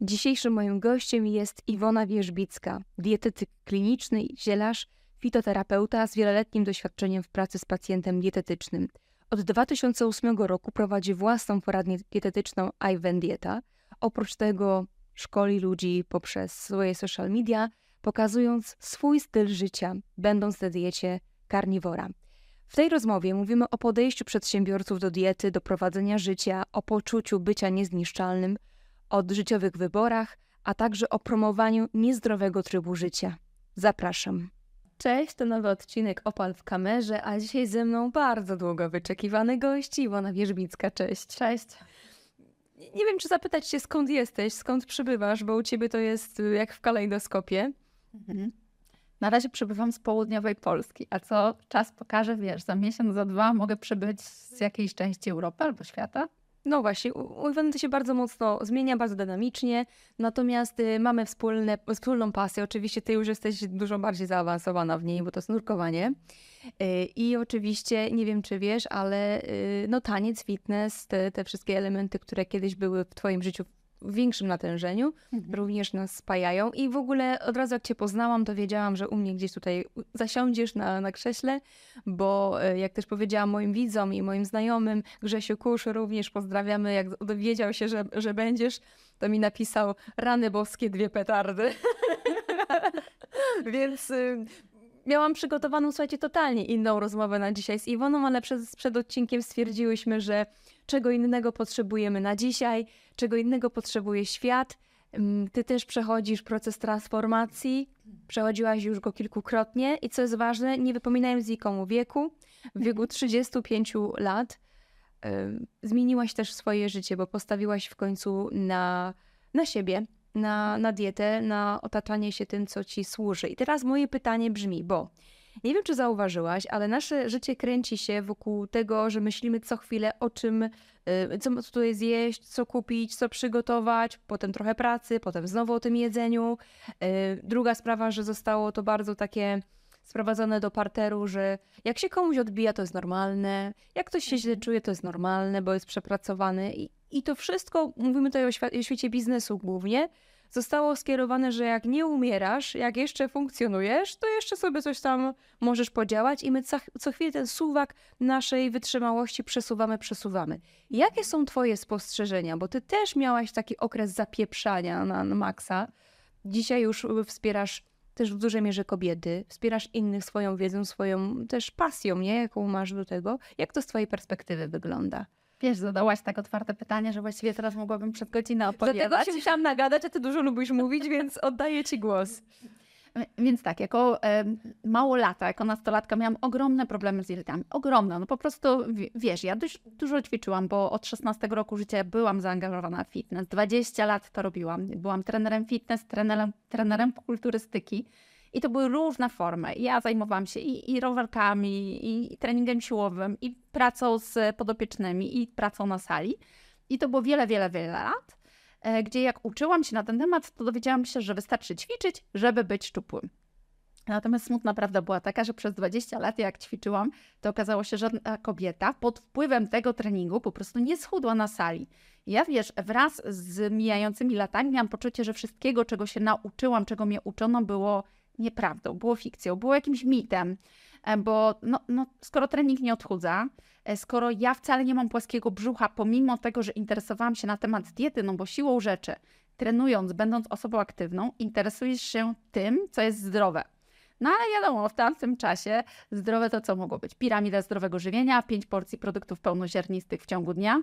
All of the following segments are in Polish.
Dzisiejszym moim gościem jest Iwona Wierzbicka, dietetyk kliniczny, zielarz, fitoterapeuta z wieloletnim doświadczeniem w pracy z pacjentem dietetycznym. Od 2008 roku prowadzi własną poradnię dietetyczną Ivan Dieta. Oprócz tego szkoli ludzi poprzez swoje social media, pokazując swój styl życia, będąc na diecie karniwora. W tej rozmowie mówimy o podejściu przedsiębiorców do diety, do prowadzenia życia, o poczuciu bycia niezniszczalnym, o życiowych wyborach, a także o promowaniu niezdrowego trybu życia. Zapraszam. Cześć, to nowy odcinek Opal w kamerze, a dzisiaj ze mną bardzo długo wyczekiwany gość Iwona Wierzbicka. Cześć. Cześć. Nie wiem, czy zapytać się skąd jesteś, skąd przybywasz, bo u ciebie to jest y, jak w kalejdoskopie. Mhm. Na razie przybywam z południowej Polski, a co czas pokaże, wiesz, za miesiąc, za dwa mogę przybyć z jakiejś części Europy albo świata. No właśnie, u Iwony się bardzo mocno zmienia, bardzo dynamicznie, natomiast y, mamy wspólne, wspólną pasję. Oczywiście ty już jesteś dużo bardziej zaawansowana w niej, bo to jest nurkowanie. Y, I oczywiście, nie wiem czy wiesz, ale y, no taniec, fitness, te, te wszystkie elementy, które kiedyś były w twoim życiu w większym natężeniu, mhm. również nas spajają. I w ogóle od razu jak Cię poznałam, to wiedziałam, że u mnie gdzieś tutaj zasiądziesz na, na krześle, bo e, jak też powiedziałam moim widzom i moim znajomym, Grzesiu Kusz również pozdrawiamy, jak dowiedział się, że, że będziesz, to mi napisał rany boskie, dwie petardy. Więc y, miałam przygotowaną, słuchajcie, totalnie inną rozmowę na dzisiaj z Iwoną, ale przed, przed odcinkiem stwierdziłyśmy, że czego innego potrzebujemy na dzisiaj, czego innego potrzebuje świat. Mm, ty też przechodzisz proces transformacji, przechodziłaś już go kilkukrotnie i co jest ważne, nie wypominając nikomu wieku, w wieku 35 lat zmieniłaś też swoje życie, bo postawiłaś w końcu na, na siebie, na, na dietę, na otaczanie się tym, co ci służy. I teraz moje pytanie brzmi, bo nie wiem, czy zauważyłaś, ale nasze życie kręci się wokół tego, że myślimy co chwilę o czym, y, co tutaj zjeść, co kupić, co przygotować, potem trochę pracy, potem znowu o tym jedzeniu. Y, druga sprawa, że zostało to bardzo takie sprowadzone do parteru, że jak się komuś odbija, to jest normalne, jak ktoś się źle czuje, to jest normalne, bo jest przepracowany. I, i to wszystko, mówimy tutaj o, o świecie biznesu głównie, zostało skierowane, że jak nie umierasz, jak jeszcze funkcjonujesz, to jeszcze sobie coś tam możesz podziałać i my co, co chwilę ten suwak naszej wytrzymałości przesuwamy, przesuwamy. Jakie są twoje spostrzeżenia? Bo ty też miałaś taki okres zapieprzania na, na maksa. Dzisiaj już wspierasz też w dużej mierze kobiety, wspierasz innych swoją wiedzą, swoją też pasją, nie? Jaką masz do tego. Jak to z twojej perspektywy wygląda? Wiesz, zadałaś tak otwarte pytanie, że właściwie teraz mogłabym przed godzinę opowiadać. Dlatego się musiałam nagadać, a ty dużo lubisz mówić, więc oddaję ci głos. Więc tak, jako mało lata, jako nastolatka miałam ogromne problemy z dietami. Ogromne. No po prostu, wiesz, ja dość dużo ćwiczyłam, bo od 16 roku życia byłam zaangażowana w fitness. 20 lat to robiłam. Byłam trenerem fitness, trenerem, trenerem kulturystyki. I to były różne formy. Ja zajmowałam się i, i rowerkami, i, i treningiem siłowym, i pracą z podopiecznymi, i pracą na sali. I to było wiele, wiele, wiele lat, gdzie jak uczyłam się na ten temat, to dowiedziałam się, że wystarczy ćwiczyć, żeby być szczupłym. Natomiast smutna prawda była taka, że przez 20 lat, jak ćwiczyłam, to okazało się, że żadna kobieta pod wpływem tego treningu po prostu nie schudła na sali. Ja wiesz, wraz z mijającymi latami miałam poczucie, że wszystkiego, czego się nauczyłam, czego mnie uczono, było nieprawdą, było fikcją, było jakimś mitem, e, bo no, no, skoro trening nie odchudza, e, skoro ja wcale nie mam płaskiego brzucha, pomimo tego, że interesowałam się na temat diety, no bo siłą rzeczy, trenując, będąc osobą aktywną, interesujesz się tym, co jest zdrowe. No ale wiadomo, w tamtym czasie zdrowe to co mogło być? Piramida zdrowego żywienia, 5 porcji produktów pełnoziarnistych w ciągu dnia.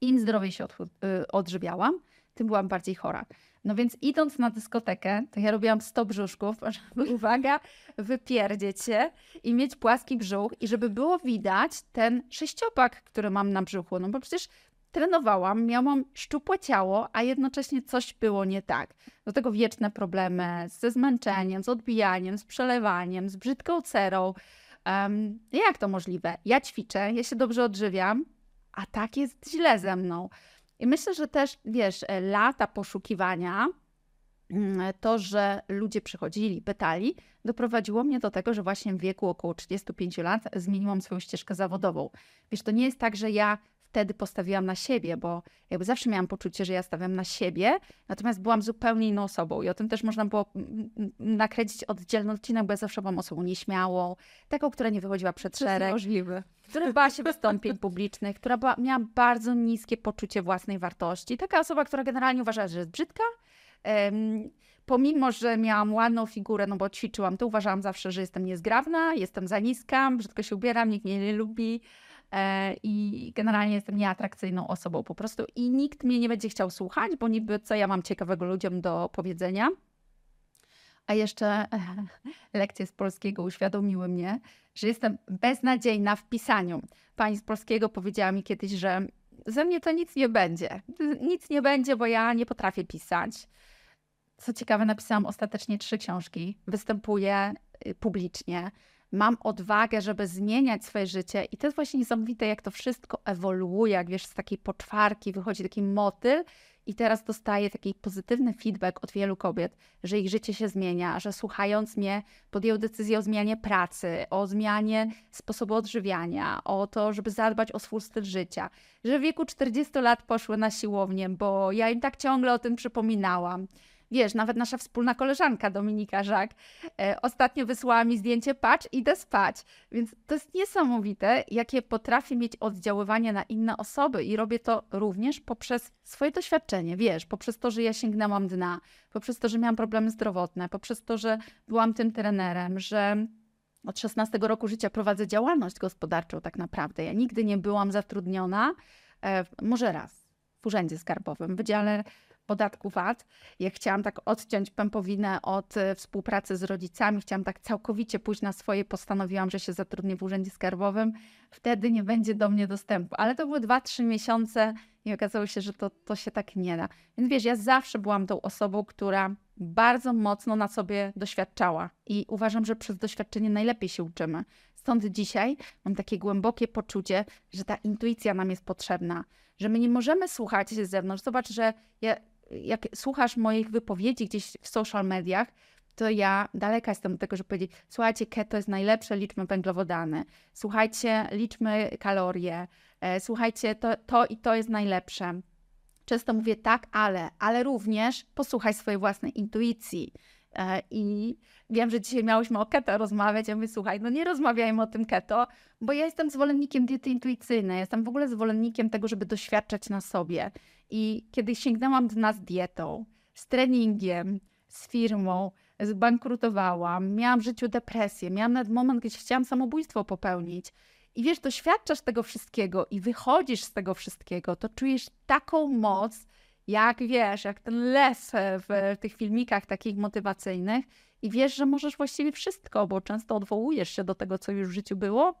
Im zdrowiej się y, odżywiałam, tym byłam bardziej chora. No więc idąc na dyskotekę, to ja robiłam 100 brzuszków, żeby, uwaga, wypierdzieć się i mieć płaski brzuch i żeby było widać ten sześciopak, który mam na brzuchu. No bo przecież trenowałam, miałam szczupłe ciało, a jednocześnie coś było nie tak. Do tego wieczne problemy ze zmęczeniem, z odbijaniem, z przelewaniem, z brzydką cerą. Um, jak to możliwe? Ja ćwiczę, ja się dobrze odżywiam, a tak jest źle ze mną. I myślę, że też, wiesz, e, lata poszukiwania, mm, to, że ludzie przychodzili, pytali, doprowadziło mnie do tego, że właśnie w wieku około 35 lat zmieniłam swoją ścieżkę zawodową. Wiesz, to nie jest tak, że ja wtedy postawiłam na siebie, bo jakby zawsze miałam poczucie, że ja stawiam na siebie, natomiast byłam zupełnie inną osobą i o tym też można było nakręcić oddzielny odcinek, bo ja zawsze byłam osobą nieśmiałą, taką, która nie wychodziła przed szereg. możliwe. Która bała się wystąpień publicznych, która była, miała bardzo niskie poczucie własnej wartości. Taka osoba, która generalnie uważała, że jest brzydka, um, pomimo, że miałam ładną figurę, no bo ćwiczyłam, to uważałam zawsze, że jestem niezgrabna, jestem za niska, brzydko się ubieram, nikt mnie nie lubi e, i generalnie jestem nieatrakcyjną osobą po prostu i nikt mnie nie będzie chciał słuchać, bo niby co ja mam ciekawego ludziom do powiedzenia. A jeszcze e, lekcje z polskiego uświadomiły mnie, że jestem beznadziejna w pisaniu. Pani z polskiego powiedziała mi kiedyś, że ze mnie to nic nie będzie. Nic nie będzie, bo ja nie potrafię pisać. Co ciekawe, napisałam ostatecznie trzy książki. Występuję y, publicznie. Mam odwagę, żeby zmieniać swoje życie, i to jest właśnie niesamowite, jak to wszystko ewoluuje. Jak wiesz, z takiej poczwarki wychodzi taki motyl, i teraz dostaję taki pozytywny feedback od wielu kobiet, że ich życie się zmienia, że słuchając mnie podjęły decyzję o zmianie pracy, o zmianie sposobu odżywiania, o to, żeby zadbać o swój styl życia, że w wieku 40 lat poszły na siłownię, bo ja im tak ciągle o tym przypominałam Wiesz, nawet nasza wspólna koleżanka Dominika Żak e, ostatnio wysłała mi zdjęcie, patrz, idę spać. Więc to jest niesamowite, jakie potrafię mieć oddziaływanie na inne osoby i robię to również poprzez swoje doświadczenie, wiesz, poprzez to, że ja sięgnęłam dna, poprzez to, że miałam problemy zdrowotne, poprzez to, że byłam tym trenerem, że od 16 roku życia prowadzę działalność gospodarczą tak naprawdę. Ja nigdy nie byłam zatrudniona, e, może raz w urzędzie skarbowym, w wydziale podatku VAT. Jak chciałam tak odciąć pępowinę od e, współpracy z rodzicami, chciałam tak całkowicie pójść na swoje, postanowiłam, że się zatrudnię w Urzędzie Skarbowym, wtedy nie będzie do mnie dostępu. Ale to były 2-3 miesiące i okazało się, że to, to się tak nie da. Więc wiesz, ja zawsze byłam tą osobą, która bardzo mocno na sobie doświadczała i uważam, że przez doświadczenie najlepiej się uczymy. Stąd dzisiaj mam takie głębokie poczucie, że ta intuicja nam jest potrzebna, że my nie możemy słuchać się z zewnątrz. Zobacz, że ja jak słuchasz moich wypowiedzi gdzieś w social mediach, to ja daleka jestem od tego, żeby powiedzieć, słuchajcie, keto jest najlepsze, liczmy węglowodany, słuchajcie, liczmy kalorie, e, słuchajcie, to, to i to jest najlepsze. Często mówię tak, ale, ale również posłuchaj swojej własnej intuicji. E, I wiem, że dzisiaj miałyśmy o keto rozmawiać. Ja mówię, słuchaj, no nie rozmawiajmy o tym keto, bo ja jestem zwolennikiem diety intuicyjnej. Jestem w ogóle zwolennikiem tego, żeby doświadczać na sobie. I kiedy sięgnęłam dna z dietą, z treningiem, z firmą, zbankrutowałam, miałam w życiu depresję, miałam nawet moment, gdzie chciałam samobójstwo popełnić. I wiesz, doświadczasz tego wszystkiego i wychodzisz z tego wszystkiego, to czujesz taką moc, jak wiesz, jak ten les w tych filmikach takich motywacyjnych i wiesz, że możesz właściwie wszystko, bo często odwołujesz się do tego, co już w życiu było,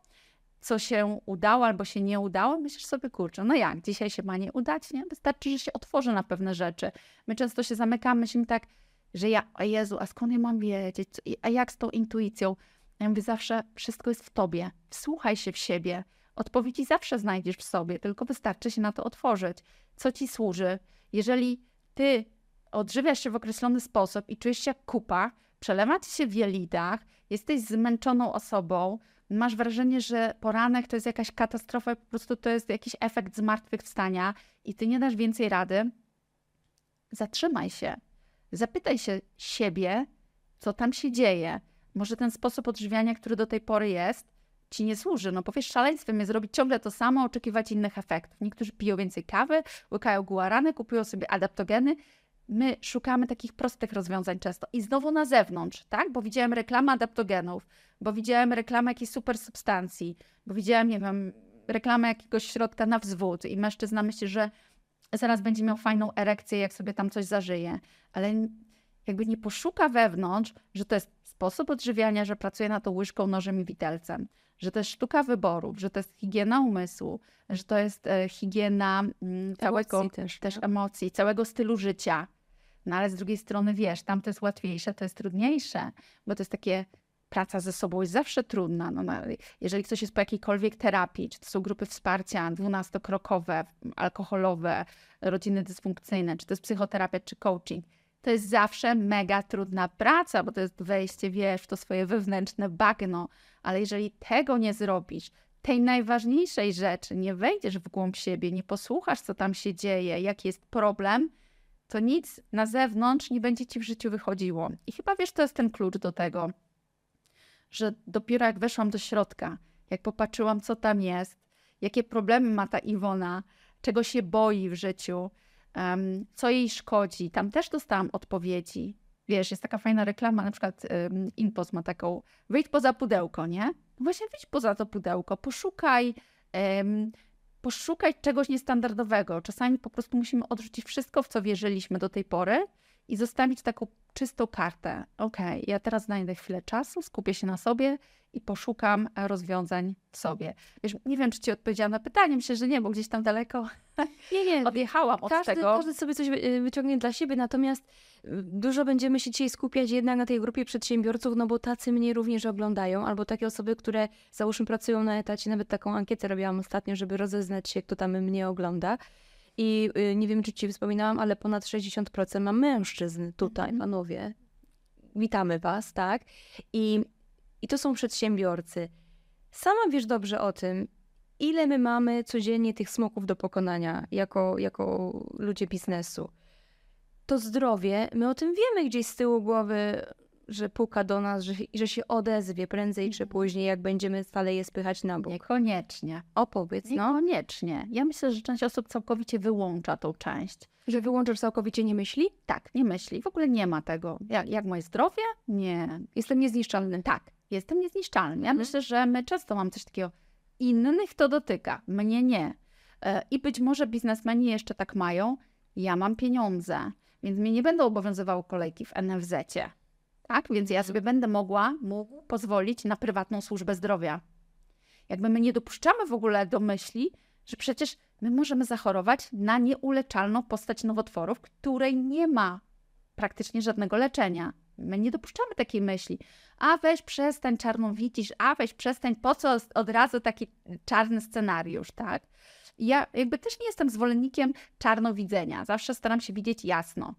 co się udało albo się nie udało, myślisz sobie, kurczę, no jak, dzisiaj się ma nie udać, nie? Wystarczy, że się otworzy na pewne rzeczy. My często się zamykamy, myślimy tak, że ja, o Jezu, a skąd ja mam wiedzieć, a jak z tą intuicją? Ja mówię zawsze, wszystko jest w tobie, wsłuchaj się w siebie, odpowiedzi zawsze znajdziesz w sobie, tylko wystarczy się na to otworzyć. Co ci służy? Jeżeli ty odżywiasz się w określony sposób i czujesz się jak kupa, przelewa ci się w jelitach, jesteś zmęczoną osobą, masz wrażenie, że poranek to jest jakaś katastrofa, po prostu to jest jakiś efekt zmartwychwstania i ty nie dasz więcej rady, zatrzymaj się. Zapytaj się siebie, co tam się dzieje. Może ten sposób odżywiania, który do tej pory jest, ci nie służy. No powiesz, szaleństwem jest robić ciągle to samo, oczekiwać innych efektów. Niektórzy piją więcej kawy, łykają guarany, kupują sobie adaptogeny. My szukamy takich prostych rozwiązań często. I znowu na zewnątrz, tak? Bo widziałem reklamę adaptogenów, bo widziałem reklamę jakiejś super substancji, bo widziałem, nie wiem, reklamę jakiegoś środka na wzwód i mężczyzna myśli, że zaraz będzie miał fajną erekcję, jak sobie tam coś zażyje. Ale jakby nie poszuka wewnątrz, że to jest sposób odżywiania, że pracuje na to łyżką, nożem i widelcem, że to jest sztuka wyborów, że to jest higiena umysłu, że to jest e, higiena mm, całego też, też emocji, całego stylu życia. No ale z drugiej strony wiesz, tam to jest łatwiejsze, to jest trudniejsze, bo to jest takie praca ze sobą jest zawsze trudna. No, jeżeli ktoś jest po jakiejkolwiek terapii, czy to są grupy wsparcia dwunastokrokowe, alkoholowe, rodziny dysfunkcyjne, czy to jest psychoterapia, czy coaching, to jest zawsze mega trudna praca, bo to jest wejście, wiesz, w to swoje wewnętrzne bagno, ale jeżeli tego nie zrobisz, tej najważniejszej rzeczy nie wejdziesz w głąb siebie, nie posłuchasz, co tam się dzieje, jaki jest problem, to nic na zewnątrz nie będzie ci w życiu wychodziło. I chyba wiesz, to jest ten klucz do tego, że dopiero jak weszłam do środka, jak popatrzyłam, co tam jest, jakie problemy ma ta Iwona, czego się boi w życiu, um, co jej szkodzi, tam też dostałam odpowiedzi. Wiesz, jest taka fajna reklama, na przykład um, Inpost ma taką, wyjdź poza pudełko, nie? No właśnie wyjdź poza to pudełko, poszukaj, um, poszukaj czegoś niestandardowego. Czasami po prostu musimy odrzucić wszystko, w co wierzyliśmy do tej pory i zostawić taką czystą kartę. Okej, okay, ja teraz znajdę chwilę czasu, skupię się na sobie i poszukam rozwiązań w sobie. Wiesz, nie wiem, czy ci odpowiedziałam na pytanie, myślę, że nie, bo gdzieś tam daleko nie, nie. odjechałam od każdy, tego. Każdy sobie coś wyciągnie dla siebie, natomiast y, dużo będziemy się dzisiaj skupiać jednak na tej grupie przedsiębiorców, no bo tacy mnie również oglądają, albo takie osoby, które załóżmy pracują na etacie, nawet taką ankietę robiłam ostatnio, żeby rozeznać się, kto tam mnie ogląda. I y, nie wiem, czy ci wspominałam, ale ponad 60% ma mężczyzn tutaj, mhm. panowie. Witamy was, tak? I, I to są przedsiębiorcy. Sama wiesz dobrze o tym, ile my mamy codziennie tych smoków do pokonania jako, jako ludzie biznesu. To zdrowie, my o tym wiemy gdzieś z tyłu głowy, że puka do nas, że, że się odezwie prędzej czy mhm. później, jak będziemy stale je spychać na bok. Niekoniecznie. Opowiedz, no. Niekoniecznie. Ja myślę, że część osób całkowicie wyłącza tą część. Że wyłączasz całkowicie nie myśli? Tak, nie myśli. W ogóle nie ma tego. Jak, jak moje zdrowie? Nie. Jestem niezniszczalny. Tak, jestem niezniszczalny. Ja mhm. myślę, że my często mamy coś takiego, innych to dotyka, mnie nie. E, I być może biznesmeni jeszcze tak mają, ja mam pieniądze, więc mnie nie będą obowiązywały kolejki w NFZ-cie tak? Więc ja sobie będę mogła mógł pozwolić na prywatną służbę zdrowia. Jakby my nie dopuszczamy w ogóle do myśli, że przecież my możemy zachorować na nieuleczalną postać nowotworów, której nie ma praktycznie żadnego leczenia. My nie dopuszczamy takiej myśli. A weź przestań czarno widzisz, a weź przestań, po co od razu taki czarny scenariusz, tak? Ja jakby też nie jestem zwolennikiem czarnowidzenia. Zawsze staram się widzieć jasno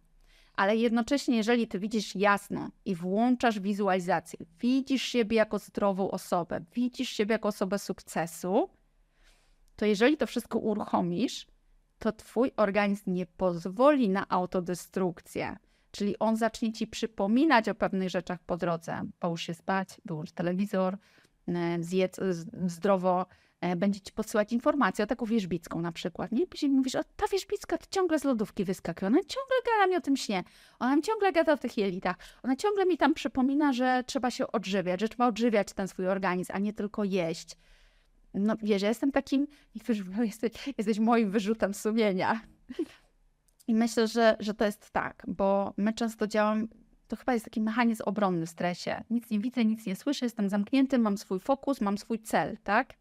ale jednocześnie, jeżeli ty widzisz jasno i włączasz wizualizację, widzisz siebie jako zdrową osobę, widzisz siebie jako osobę sukcesu, to jeżeli to wszystko uruchomisz, to twój organizm nie pozwoli na autodestrukcję. Czyli on zacznie ci przypominać o pewnych rzeczach po drodze. Połóż się spać, wyłącz telewizor, e, zjedz zdrowo, będzie ci podsyłać informację o taką wierzbicką na przykład, nie? Później mówisz, o ta wierzbicka to ciągle z lodówki wyskakuje, ona ciągle gada mi o tym śnie, ona mi ciągle gada o tych jelitach, ona ciągle mi tam przypomina, że trzeba się odżywiać, że trzeba odżywiać ten swój organizm, a nie tylko jeść. No wiesz, ja jestem takim, niektórzy mówią, jesteś, jesteś moim wyrzutem sumienia. I myślę, że, że to jest tak, bo my często działamy, to chyba jest taki mechanizm obronny w stresie. Nic nie widzę, nic nie słyszę, jestem zamknięty, mam swój fokus, mam swój cel, tak?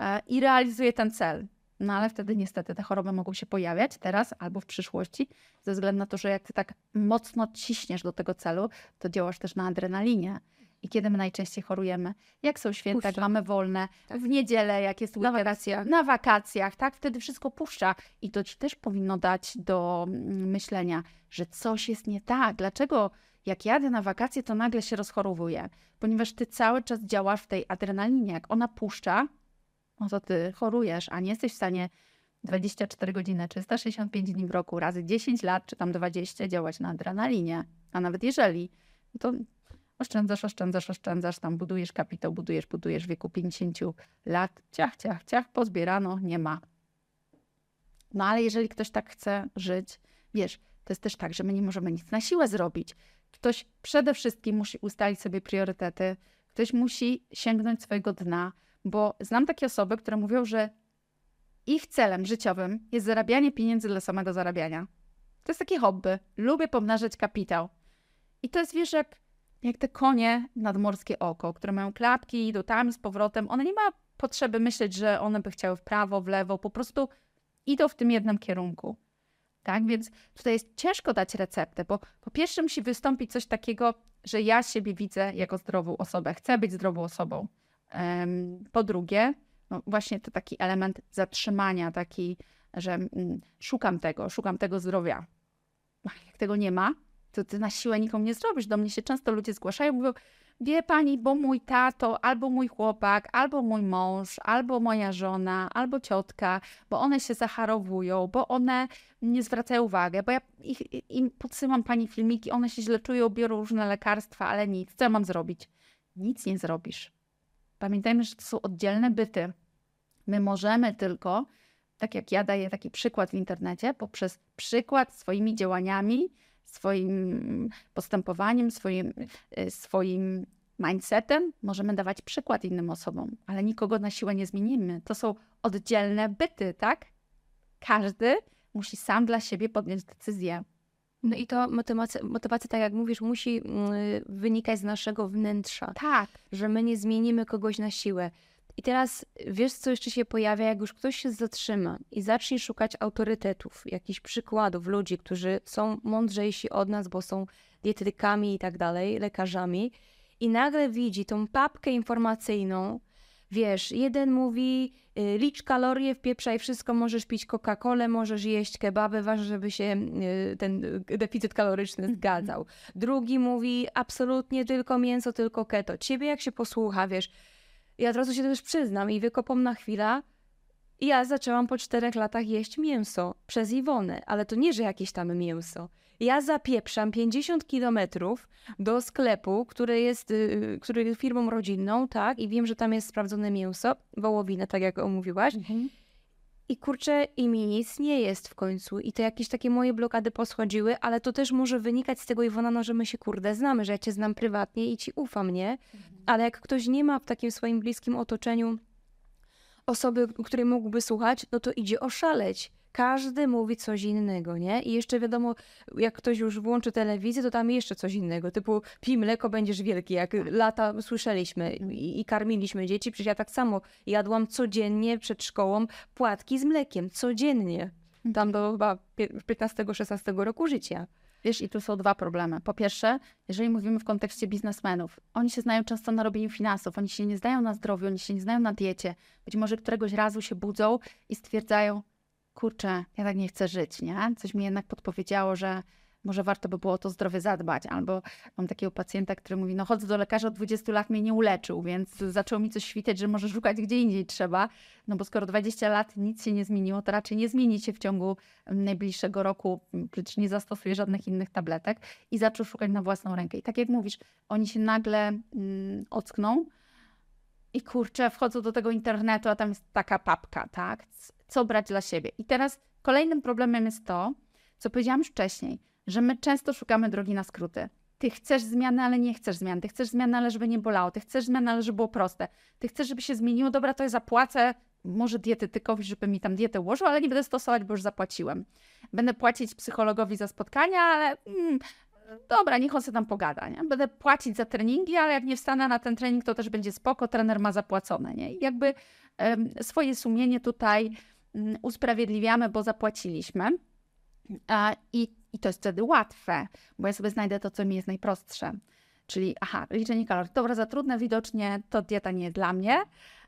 E, i realizuje ten cel. No ale wtedy niestety te choroby mogą się pojawiać teraz albo w przyszłości, ze względu na to, że jak ty tak mocno ciśniesz do tego celu, to działasz też na adrenalinie. I kiedy my najczęściej chorujemy? Jak są święta, jak mamy wolne, tak. w niedzielę, jak jest na wakacjach. Na wakacjach, tak? Wtedy wszystko puszcza. I to ci też powinno dać do mm, myślenia, że coś jest nie tak. Dlaczego jak jadę na wakacje, to nagle się rozchorowuję? Ponieważ ty cały czas działasz w tej adrenalinie. Jak ona puszcza, no to ty chorujesz, a nie jesteś w stanie 24 godziny, 365 dni w roku, razy 10 lat, czy tam 20 działać na adrenalinie. A nawet jeżeli, to oszczędzasz, oszczędzasz, oszczędzasz, tam budujesz kapitał, budujesz, budujesz w wieku 50 lat, ciach, ciach, ciach, pozbierano, nie ma. No ale jeżeli ktoś tak chce żyć, wiesz, to jest też tak, że my nie możemy nic na siłę zrobić. Ktoś przede wszystkim musi ustalić sobie priorytety, ktoś musi sięgnąć swojego dna, bo znam takie osoby, które mówią, że ich celem życiowym jest zarabianie pieniędzy dla samego zarabiania. To jest takie hobby. Lubię pomnażać kapitał. I to jest, wiesz, jak, jak te konie nadmorskie oko, które mają klapki, idą tam z powrotem. One nie ma potrzeby myśleć, że one by chciały w prawo, w lewo. Po prostu idą w tym jednym kierunku. Tak, więc tutaj jest ciężko dać receptę, bo po pierwsze musi wystąpić coś takiego, że ja siebie widzę jako zdrową osobę, chcę być zdrową osobą. Po drugie, no właśnie to taki element zatrzymania, taki, że mm, szukam tego, szukam tego zdrowia. Jak tego nie ma, To ty na siłę nikomu nie zrobisz. Do mnie się często ludzie zgłaszają, mówią, wie pani, bo mój tato, albo mój chłopak, albo mój mąż, albo moja żona, albo ciotka, bo one się zacharowują, bo one nie zwracają uwagi, bo ja ich, im podsyłam pani filmiki, one się źle czują, biorą różne lekarstwa, ale nic. Co ja mam zrobić? Nic nie zrobisz. Pamiętajmy, że to są oddzielne byty. My możemy tylko, tak jak ja daję taki przykład w internecie, poprzez przykład swoimi działaniami, swoim postępowaniem, swoim, e, swoim mindsetem możemy dawać przykład innym osobom, ale nikogo na siłę nie zmienimy. To są oddzielne byty, tak? Każdy musi sam dla siebie podjąć decyzję. No i to motywacja, motywacja, tak jak mówisz, musi yy, wynikać z naszego wnętrza. Tak. Że my nie zmienimy kogoś na siłę. I teraz wiesz, co jeszcze się pojawia, jak już ktoś się zatrzyma i zacznie szukać autorytetów, jakichś przykładów ludzi, którzy są mądrzejsi od nas, bo są dietetykami i tak dalej, lekarzami, i nagle widzi tą papkę informacyjną, wiesz, jeden mówi y, licz kalorie, wpieprzaj wszystko, możesz pić Coca-Colę, możesz jeść kebaby, ważne, żeby się y, ten deficyt kaloryczny mhm. zgadzał. Drugi mówi absolutnie tylko mięso, tylko keto. Ciebie jak się posłucha, wiesz, ja od razu się też przyznam i wykopam na chwilę, ja zaczęłam po czterech latach jeść mięso przez Iwonę, ale to nie, że jakieś tam mięso. Ja zapieprzam 50 kilometrów do sklepu, który jest, yy, który jest firmą rodzinną, tak, i wiem, że tam jest sprawdzone mięso, wołowinę, tak jak omówiłaś. Mhm. I kurczę, i mi nic nie jest w końcu. I te jakieś takie moje blokady poschodziły, ale to też może wynikać z tego, Iwona, no, że my się kurde znamy, że ja cię znam prywatnie i ci ufam, nie? Mhm. Ale jak ktoś nie ma w takim swoim bliskim otoczeniu osoby, której mógłby słuchać, no to idzie oszaleć. Każdy mówi coś innego, nie? I jeszcze wiadomo, jak ktoś już włączy telewizję, to tam jeszcze coś innego, typu pij mleko, będziesz wielki, jak lata słyszeliśmy i, i karmiliśmy dzieci. Przecież ja tak samo jadłam codziennie przed szkołą płatki z mlekiem, codziennie. Tam do chyba 15-16 roku życia. Wiesz, i tu są dwa problemy. Po pierwsze, jeżeli mówimy w kontekście biznesmenów, oni się znają często na robieniu finansów, oni się nie znają na zdrowiu, oni się nie znają na diecie. Być może któregoś razu się budzą i stwierdzają, kurczę, ja tak nie chcę żyć, nie? Coś mi jednak podpowiedziało, że może warto by było o to zdrowie zadbać. Albo mam takiego pacjenta, który mówi, no chodzę do lekarza od 20 lat, mnie nie uleczył, więc zaczęło mi coś świtać, że może szukać gdzie indziej trzeba. No bo skoro 20 lat nic się nie zmieniło, to raczej nie zmieni się w ciągu najbliższego roku, przecież nie zastosuje żadnych innych tabletek i zaczął szukać na własną rękę. I tak jak mówisz, oni się nagle mm, ockną i kurczę, wchodzą do tego internetu, a tam jest taka papka, tak? Co brać dla siebie. I teraz kolejnym problemem jest to, co powiedziałam już wcześniej, że my często szukamy drogi na skróty. Ty chcesz zmiany, ale nie chcesz zmian. Ty chcesz zmiany, ale żeby nie bolało. Ty chcesz zmiany, ale żeby było proste. Ty chcesz, żeby się zmieniło. Dobra, to ja zapłacę może dietetykowi, żeby mi tam dietę ułożył, ale nie będę stosować, bo już zapłaciłem. Będę płacić psychologowi za spotkania, ale mm, dobra, niech on sobie tam pogada, nie? Będę płacić za treningi, ale jak nie wstanę na ten trening, to też będzie spoko, trener ma zapłacone, nie? I jakby swoje sumienie tutaj usprawiedliwiamy, bo zapłaciliśmy. I, I to jest wtedy łatwe, bo ja sobie znajdę to, co mi jest najprostsze. Czyli, aha, liczenie kalorii. Dobra, za trudne widocznie to dieta nie jest dla mnie.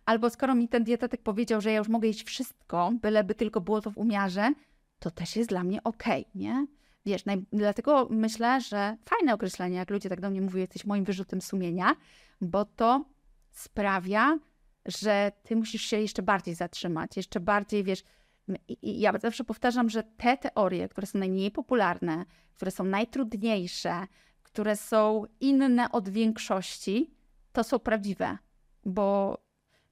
Albo skoro mi ten dietetyk powiedział, że ja już mogę jeść wszystko, byleby tylko było to w umiarze, to też jest dla mnie ok, nie? Wiesz, naj... dlatego myślę, że fajne określenie, jak ludzie tak do mnie mówią, jesteś moim wyrzutem sumienia, bo to sprawia, że ty musisz się jeszcze bardziej zatrzymać, jeszcze bardziej, wiesz, i ja zawsze powtarzam, że te teorie, które są najmniej popularne, które są najtrudniejsze, które są inne od większości, to są prawdziwe. Bo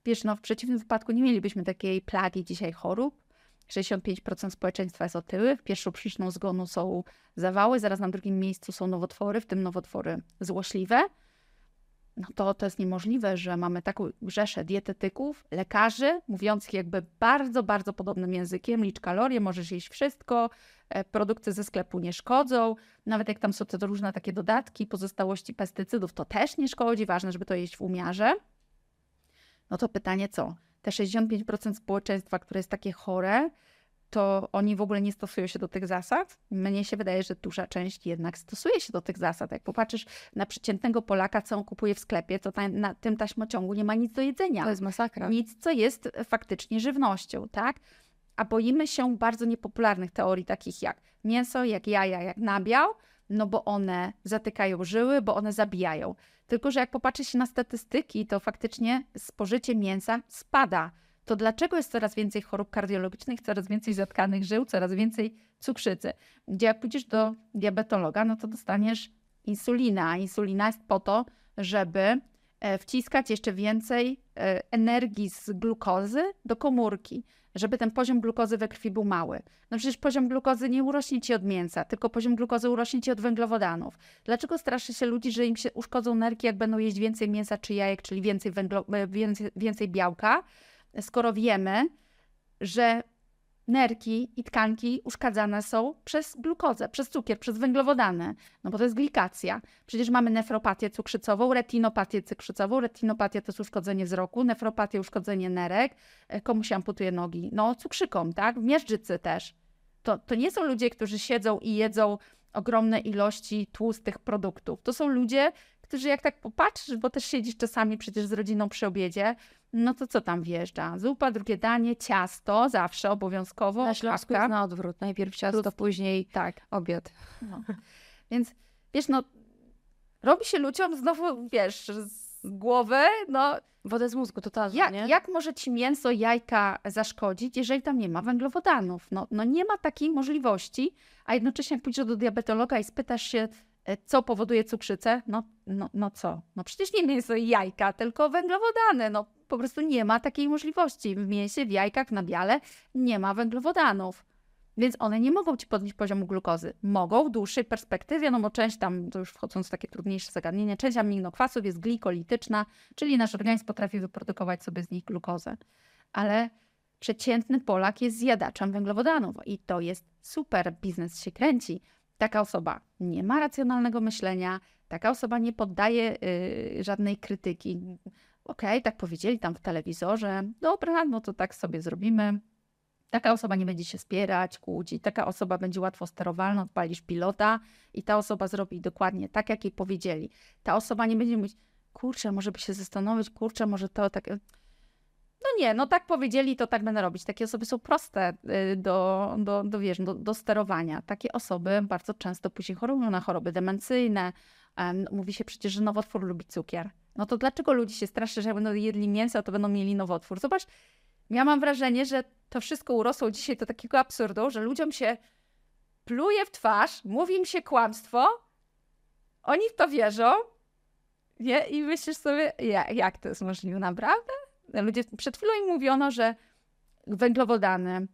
wiesz, no w przeciwnym wypadku nie mielibyśmy takiej plagi dzisiaj chorób. 65% społeczeństwa jest otyły. Pierwszą przyczyną zgonu są zawały, zaraz na drugim miejscu są nowotwory, w tym nowotwory złośliwe no to to jest niemożliwe, że mamy taką rzeszę dietetyków, lekarzy, mówiących jakby bardzo, bardzo podobnym językiem, licz kalorie, możesz jeść wszystko, e, produkty ze sklepu nie szkodzą, nawet jak tam są te różne takie dodatki, pozostałości pestycydów, to też nie szkodzi, ważne, żeby to jeść w umiarze. No to pytanie co? Te 65% społeczeństwa, które jest takie chore, to oni w ogóle nie stosują się do tych zasad. Mnie się wydaje, że duża część jednak stosuje się do tych zasad. Jak popatrzysz na przeciętnego Polaka, co on kupuje w sklepie, to na, na tym taśmociągu nie ma nic do jedzenia. To jest masakra. Nic, co jest faktycznie żywnością, tak? A boimy się bardzo niepopularnych teorii, takich jak mięso, jak jaja, jak nabiał, no bo one zatykają żyły, bo one zabijają. Tylko, że jak popatrzy się na statystyki, to faktycznie spożycie mięsa spada. To dlaczego jest coraz więcej chorób kardiologicznych, coraz więcej zatkanych żył, coraz więcej cukrzycy? Gdzie jak pójdziesz do diabetologa, no to dostaniesz insulinę, a insulina jest po to, żeby e, wciskać jeszcze więcej e, energii z glukozy do komórki żeby ten poziom glukozy we krwi był mały. No przecież poziom glukozy nie urośnie ci od mięsa, tylko poziom glukozy urośnie ci od węglowodanów. Dlaczego straszy się ludzi, że im się uszkodzą nerki, jak będą jeść więcej mięsa czy jajek, czyli więcej, węglo, e, więcej, więcej białka, skoro wiemy, że nerki i tkanki uszkadzane są przez glukozę, przez cukier, przez węglowodany, no bo to jest glikacja. Przecież mamy nefropatię cukrzycową, retinopatię cukrzycową. Retinopatia to jest uszkodzenie wzroku, nefropatia uszkodzenie nerek. E, komu się amputuje nogi? No cukrzykom, tak? W miażdżycy też. To, to nie są ludzie, którzy siedzą i jedzą ogromne ilości tłustych produktów. To są ludzie, którzy jak tak popatrzysz, bo też siedzisz czasami przecież z rodziną przy obiedzie, no to co tam wjeżdża? Zupa, drugie danie, ciasto, zawsze obowiązkowo. Na Śląsku jest na odwrót. Najpierw ciasto, Plus, później tak. obiad. No. Więc wiesz, no robi się ludziom znowu, wiesz, z głowy, no... Wodę z mózgu, to ta, jak, jak może ci mięso, jajka zaszkodzić, jeżeli tam nie ma węglowodanów? No, no nie ma takiej możliwości, a jednocześnie jak pójdziesz do diabetologa i spytasz się, co powoduje cukrzycę? No, no, no co? No przecież nie mięso i jajka, tylko węglowodany. No po prostu nie ma takiej możliwości. W mięsie, w jajkach, na biale nie ma węglowodanów. Więc one nie mogą ci podnieść poziomu glukozy. Mogą w dłuższej perspektywie, no bo część tam, to już wchodząc w takie trudniejsze zagadnienia, część aminokwasów jest glikolityczna, czyli nasz organizm potrafi wyprodukować sobie z nich glukozę. Ale przeciętny Polak jest zjadaczem węglowodanów i to jest super, biznes się kręci. Taka osoba nie ma racjonalnego myślenia, taka osoba nie poddaje y, żadnej krytyki. Okej, okay, tak powiedzieli tam w telewizorze, dobra, no to tak sobie zrobimy. Taka osoba nie będzie się spierać, kłócić, taka osoba będzie łatwo sterowalna, odpalisz pilota i ta osoba zrobi dokładnie tak, jak jej powiedzieli. Ta osoba nie będzie mówić, kurczę, może by się zastanowić, kurczę, może to tak no nie, no tak powiedzieli, to tak będę robić. Takie osoby są proste y, do, do, do, wiesz, do, do sterowania. Takie osoby bardzo często później chorują na choroby demencyjne. Mówi się przecież, że nowotwór lubi cukier. No to dlaczego ludzie się straszy, że będą jedli mięso, to będą mieli nowotwór? Zobacz, ja mam wrażenie, że to wszystko urosło dzisiaj do takiego absurdu, że ludziom się pluje w twarz, mówi im się kłamstwo, oni w to wierzą nie? i myślisz sobie, jak, jak to jest możliwe, naprawdę? Ludzie, przed chwilą im mówiono, że węglowodany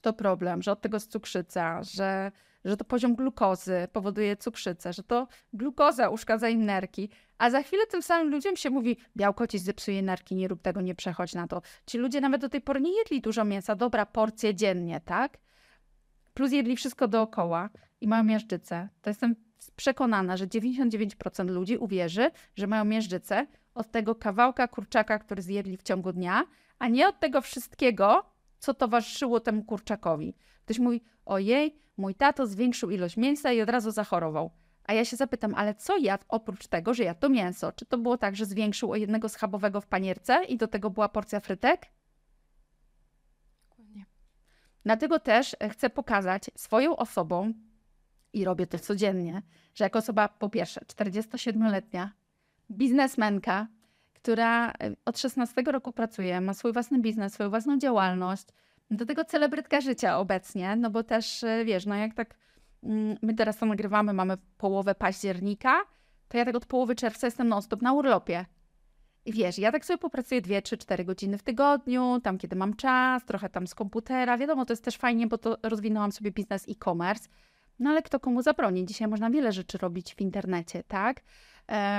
to problem, że od tego jest cukrzyca, że, że to poziom glukozy powoduje cukrzycę, że to glukoza uszkadza im nerki, a za chwilę tym samym ludziom się mówi, białko ci zepsuje nerki, nie rób tego, nie przechodź na to. Ci ludzie nawet do tej pory nie jedli dużo mięsa, dobra porcje dziennie, tak? Plus jedli wszystko dookoła i mają miażdżycę. To jestem przekonana, że 99% ludzi uwierzy, że mają miażdżycę, od tego kawałka kurczaka, który zjedli w ciągu dnia, a nie od tego wszystkiego, co towarzyszyło temu kurczakowi. Ktoś mówi, ojej, mój tato zwiększył ilość mięsa i od razu zachorował. A ja się zapytam, ale co jadł oprócz tego, że jadł to mięso? Czy to było tak, że zwiększył o jednego schabowego w panierce i do tego była porcja frytek? Dokładnie. Dlatego też chcę pokazać swoją osobą, i robię to codziennie, że jako osoba po pierwsze 47-letnia, biznesmenka, która e, od 16 roku pracuje, ma swój własny biznes, swoją własną działalność, do tego celebrytka życia obecnie, no bo też e, wiesz, no jak tak mm, my teraz to nagrywamy, mamy połowę października, to ja tak od połowy czerwca jestem non-stop na urlopie. I wiesz, ja tak sobie popracuję 2, 3, 4 godziny w tygodniu, tam kiedy mam czas, trochę tam z komputera. Wiadomo, to jest też fajnie, bo to rozwinęłam sobie biznes e-commerce. No ale kto komu zabroni? Dzisiaj można wiele rzeczy robić w internecie, tak?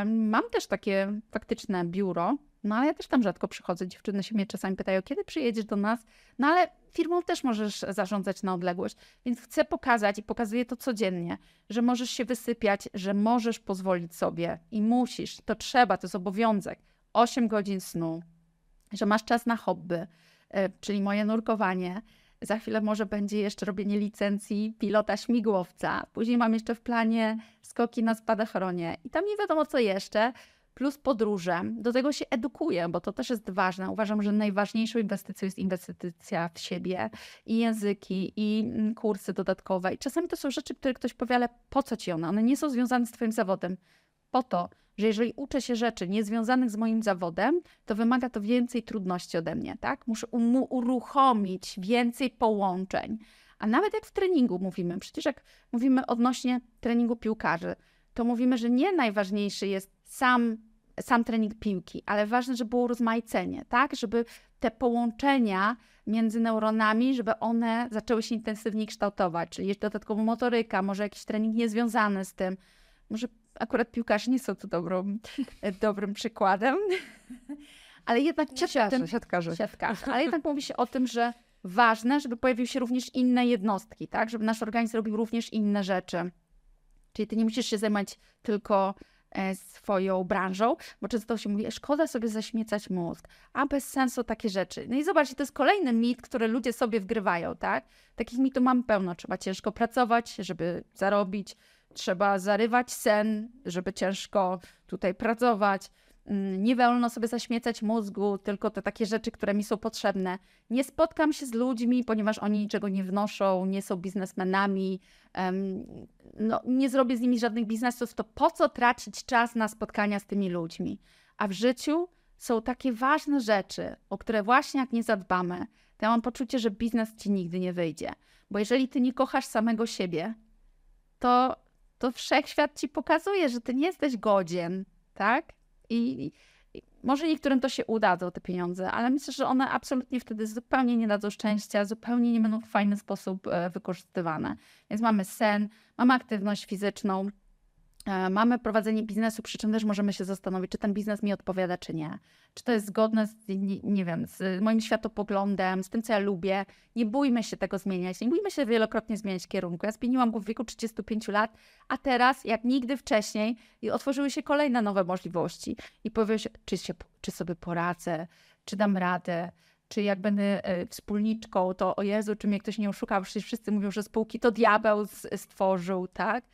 Mam też takie faktyczne biuro, no ale ja też tam rzadko przychodzę. Dziewczyny się mnie czasami pytają, kiedy przyjedziesz do nas? No ale firmą też możesz zarządzać na odległość. Więc chcę pokazać i pokazuję to codziennie, że możesz się wysypiać, że możesz pozwolić sobie i musisz, to trzeba, to jest obowiązek. 8 godzin snu, że masz czas na hobby, e, czyli moje nurkowanie. Za chwilę może będzie jeszcze robienie licencji pilota śmigłowca. Później mam jeszcze w planie skoki na spadochronie i tam nie wiadomo co jeszcze. plus podróże. Do tego się edukuję, bo to też jest ważne. Uważam, że najważniejszą inwestycją jest inwestycja w siebie i języki, i mm, kursy dodatkowe. I czasami to są rzeczy, które ktoś powie, ale po co ci one? One nie są związane z twoim zawodem. Po to, że jeżeli uczę się rzeczy niezwiązanych z moim zawodem, to wymaga to więcej trudności ode mnie, tak? Muszę uruchomić więcej połączeń. A nawet jak w treningu mówimy, przecież jak mówimy odnośnie treningu piłkarzy, to mówimy, że nie najważniejszy jest sam, sam trening piłki, ale ważne, żeby było rozmaicenie, tak? Żeby te połączenia między neuronami, żeby one zaczęły się intensywniej kształtować, czyli dodatkowo motoryka, może jakiś trening niezwiązany z tym. Może akurat piłkarze nie są tu dobrą, dobrym przykładem, ale jednak siatkarze, tym, siatkarze. siatkarze. Ale jednak mówi się o tym, że ważne, żeby pojawiły się również inne jednostki, tak? Żeby nasz organizm robił również inne rzeczy. Czyli ty nie musisz się zajmować tylko e, swoją branżą, bo często się mówi, szkoda sobie zaśmiecać mózg, a bez sensu takie rzeczy. No i zobaczcie, to jest kolejny mit, który ludzie sobie wgrywają, tak? Takich mitów mam pełno. Trzeba ciężko pracować, żeby zarobić, trzeba zarywać sen, żeby ciężko tutaj pracować. Mm, nie wolno sobie zaśmiecać mózgu, tylko te takie rzeczy, które mi są potrzebne. Nie spotkam się z ludźmi, ponieważ oni niczego nie wnoszą, nie są biznesmenami, no, nie zrobię z nimi żadnych biznesów, to po co tracić czas na spotkania z tymi ludźmi? A w życiu są takie ważne rzeczy, o które właśnie jak nie zadbamy, to ja mam poczucie, że biznes ci nigdy nie wyjdzie. Bo jeżeli ty nie kochasz samego siebie, to, to wszechświat ci pokazuje, że ty nie jesteś godzien, tak? I, I, może niektórym to się udadzą, te pieniądze, ale myślę, że one absolutnie wtedy zupełnie nie dadzą szczęścia, zupełnie nie będą w fajny sposób e, wykorzystywane. Więc mamy sen, mamy aktywność fizyczną, mamy prowadzenie biznesu, przy czym też możemy się zastanowić, czy ten biznes mi odpowiada, czy nie. Czy to jest zgodne z, nie, nie, wiem, z moim światopoglądem, z tym, co ja lubię. Nie bójmy się tego zmieniać. Nie bójmy się wielokrotnie zmieniać kierunku. Ja zmieniłam go w wieku 35 lat, a teraz, jak nigdy wcześniej, otworzyły się kolejne nowe możliwości. I powiem się, czy, się, czy sobie poradzę, czy dam radę, czy jak będę e, wspólniczką, to o Jezu, czy mnie ktoś nie oszuka, przecież wszyscy mówią, że spółki to diabeł stworzył, tak?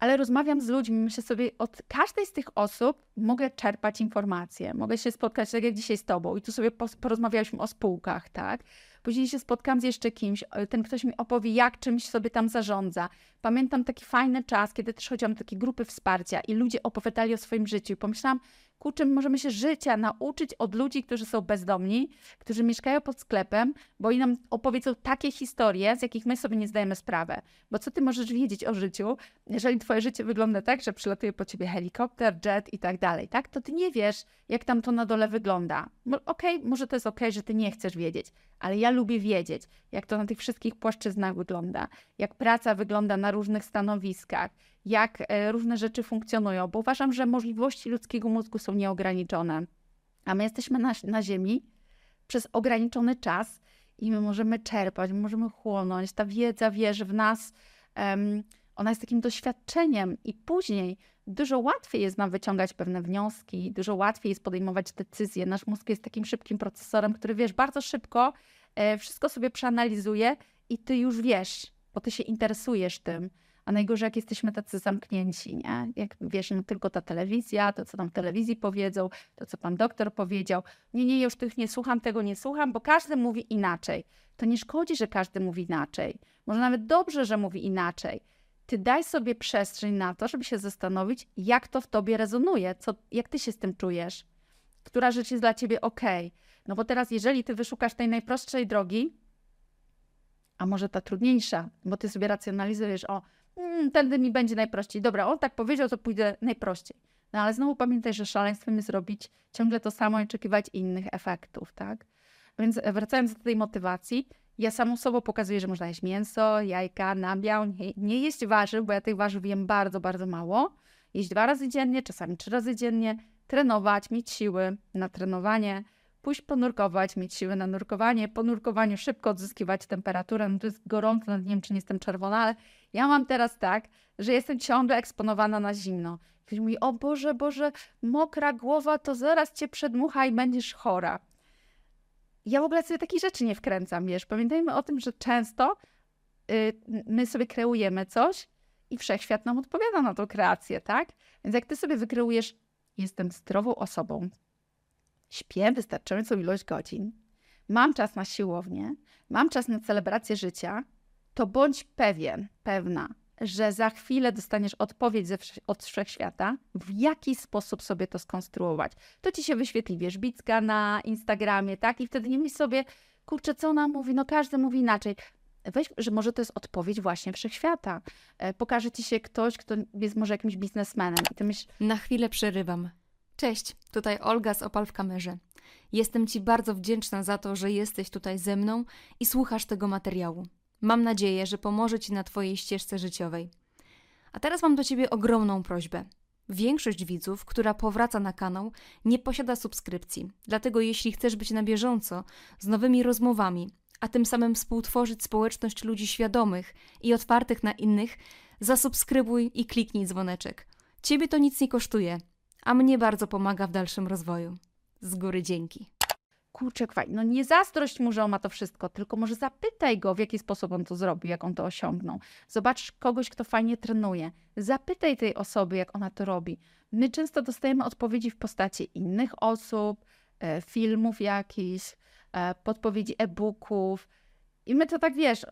Ale rozmawiam z ludźmi, myślę sobie, od każdej z tych osób mogę czerpać informacje, mogę się spotkać, tak jak dzisiaj z tobą i tu sobie porozmawialiśmy o spółkach, tak? Później się spotkam z jeszcze kimś, ten ktoś mi opowie, jak czymś sobie tam zarządza. Pamiętam taki fajny czas, kiedy też chodziłam do takiej grupy wsparcia i ludzie opowiadali o swoim życiu. Pomyślałam, ku czym możemy się życia nauczyć od ludzi, którzy są bezdomni, którzy mieszkają pod sklepem, bo oni nam opowiedzą takie historie, z jakich my sobie nie zdajemy sprawy. Bo co ty możesz wiedzieć o życiu, jeżeli twoje życie wygląda tak, że przylatuje po ciebie helikopter, jet i tak dalej, tak? To ty nie wiesz, jak tam to na dole wygląda. Okej, okay, może to jest okej, okay, że ty nie chcesz wiedzieć, ale ja lubię wiedzieć, jak to na tych wszystkich płaszczyznach wygląda, jak praca wygląda na różnych stanowiskach, jak e, różne rzeczy funkcjonują, bo uważam, że możliwości ludzkiego mózgu są nieograniczone, a my jesteśmy na, na Ziemi przez ograniczony czas i my możemy czerpać, my możemy chłonąć. Ta wiedza wierzy w nas, um, ona jest takim doświadczeniem, i później dużo łatwiej jest nam wyciągać pewne wnioski, dużo łatwiej jest podejmować decyzje. Nasz mózg jest takim szybkim procesorem, który wiesz, bardzo szybko e, wszystko sobie przeanalizuje i ty już wiesz, bo ty się interesujesz tym. A najgorzej, jak jesteśmy tacy zamknięci, nie? Jak wiesz, no tylko ta telewizja, to co tam w telewizji powiedzą, to co pan doktor powiedział. Nie, nie, już tych nie słucham, tego nie słucham, bo każdy mówi inaczej. To nie szkodzi, że każdy mówi inaczej. Może nawet dobrze, że mówi inaczej. Ty daj sobie przestrzeń na to, żeby się zastanowić, jak to w tobie rezonuje, co, jak ty się z tym czujesz, która rzecz jest dla ciebie ok. No bo teraz, jeżeli ty wyszukasz tej najprostszej drogi, a może ta trudniejsza, bo ty sobie racjonalizujesz, o, hmm, tędy mi będzie najprościej. Dobra, on tak powiedział, to pójdę najprościej. No ale znowu pamiętaj, że szaleństwem jest robić ciągle to samo i oczekiwać innych efektów, tak? Więc e, wracając do tej motywacji, ja samą sobą pokazuję, że można jeść mięso, jajka, nabiał, nie, nie jeść warzyw, bo ja tych warzyw jem bardzo, bardzo mało. Jeść dwa razy dziennie, czasami trzy razy dziennie, trenować, mieć siły na trenowanie, pójść ponurkować, mieć siły na nurkowanie, po nurkowaniu szybko odzyskiwać temperaturę. No to jest gorąco, nie wiem, czy nie jestem czerwona, ale ja mam teraz tak, że jestem ciągle eksponowana na zimno. Ktoś mówi, o Boże, Boże, mokra głowa, to zaraz cię przedmucha i będziesz chora. Ja w ogóle sobie takich rzeczy nie wkręcam, wiesz. Pamiętajmy o tym, że często yy, my sobie kreujemy coś i wszechświat nam odpowiada na tą kreację, tak? Więc jak ty sobie wykreujesz, jestem zdrową osobą, śpię wystarczającą ilość godzin, mam czas na siłownię, mam czas na celebrację życia, to bądź pewien, pewna, że za chwilę dostaniesz odpowiedź ze, od wszechświata, w jaki sposób sobie to skonstruować. To ci się wyświetli wierzbicka na Instagramie, tak? I wtedy nie myśl sobie, kurczę, co ona mówi? No każdy mówi inaczej. Weź, że może to jest odpowiedź właśnie wszechświata. E, pokaże ci się ktoś, kto jest może jakimś biznesmenem. I ty myśl... Na chwilę przerywam. Cześć, tutaj Olga z Opal w kamerze. Jestem Ci bardzo wdzięczna za to, że jesteś tutaj ze mną i słuchasz tego materiału. Mam nadzieję, że pomoże Ci na Twojej ścieżce życiowej. A teraz mam do Ciebie ogromną prośbę. Większość widzów, która powraca na kanał, nie posiada subskrypcji. Dlatego jeśli chcesz być na bieżąco z nowymi rozmowami, a tym samym współtworzyć społeczność ludzi świadomych i otwartych na innych, zasubskrybuj i kliknij dzwoneczek. Ciebie to nic nie kosztuje, a mnie bardzo pomaga w dalszym rozwoju. Z góry dzięki kurczę, fajnie. No nie zazdrość mu, że on ma to wszystko, tylko może zapytaj go, w jaki sposób on to zrobił, jak on to osiągnął. Zobacz kogoś, kto fajnie trenuje. Zapytaj tej osoby, jak ona to robi. My często dostajemy odpowiedzi w postaci innych osób, e, filmów jakichś, e, podpowiedzi e-booków. I my to tak, wiesz,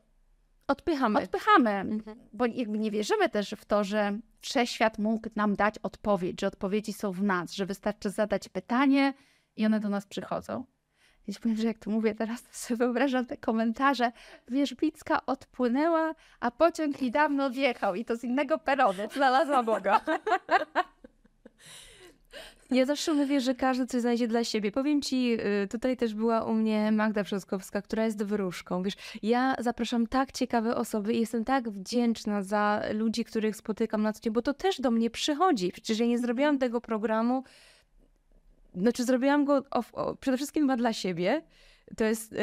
odpychamy. Odpychamy, mhm. bo jakby nie wierzymy też w to, że wszechświat mógł nam dać odpowiedź, że odpowiedzi są w nas, że wystarczy zadać pytanie i one do nas przychodzą. Więc powiem, że jak to mówię teraz, to sobie wyobrażam te komentarze. Wierzbicka odpłynęła, a pociąg niedawno wjechał i to z innego peronu. Znalazła Boga. Ja zawsze mówię, że każdy coś znajdzie dla siebie. Powiem ci, y, tutaj też była u mnie Magda Brzoskowska, która jest wróżką. Wiesz, ja zapraszam tak ciekawe osoby i jestem tak wdzięczna za ludzi, których spotykam na co dzień, bo to też do mnie przychodzi. Przecież ja nie zrobiłam tego programu znaczy zrobiłam go o, o, przede wszystkim dla siebie, to jest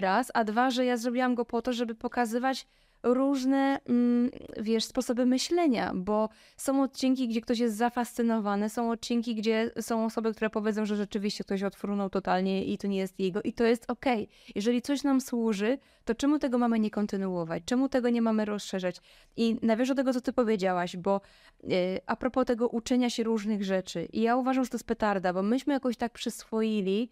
raz, a dwa, że ja zrobiłam go po to, żeby pokazywać różne, mm, wiesz, sposoby myślenia, bo są odcinki, gdzie ktoś jest zafascynowany, są odcinki, gdzie są osoby, które powiedzą, że rzeczywiście ktoś odfrunął totalnie i to nie jest jego i to jest okej. Okay. Jeżeli coś nam służy, to czemu tego mamy nie kontynuować? Czemu tego nie mamy rozszerzać? I nawiążę do tego, co ty powiedziałaś, bo yy, a propos tego uczenia się różnych rzeczy i ja uważam, że to jest petarda, bo myśmy jakoś tak przyswoili,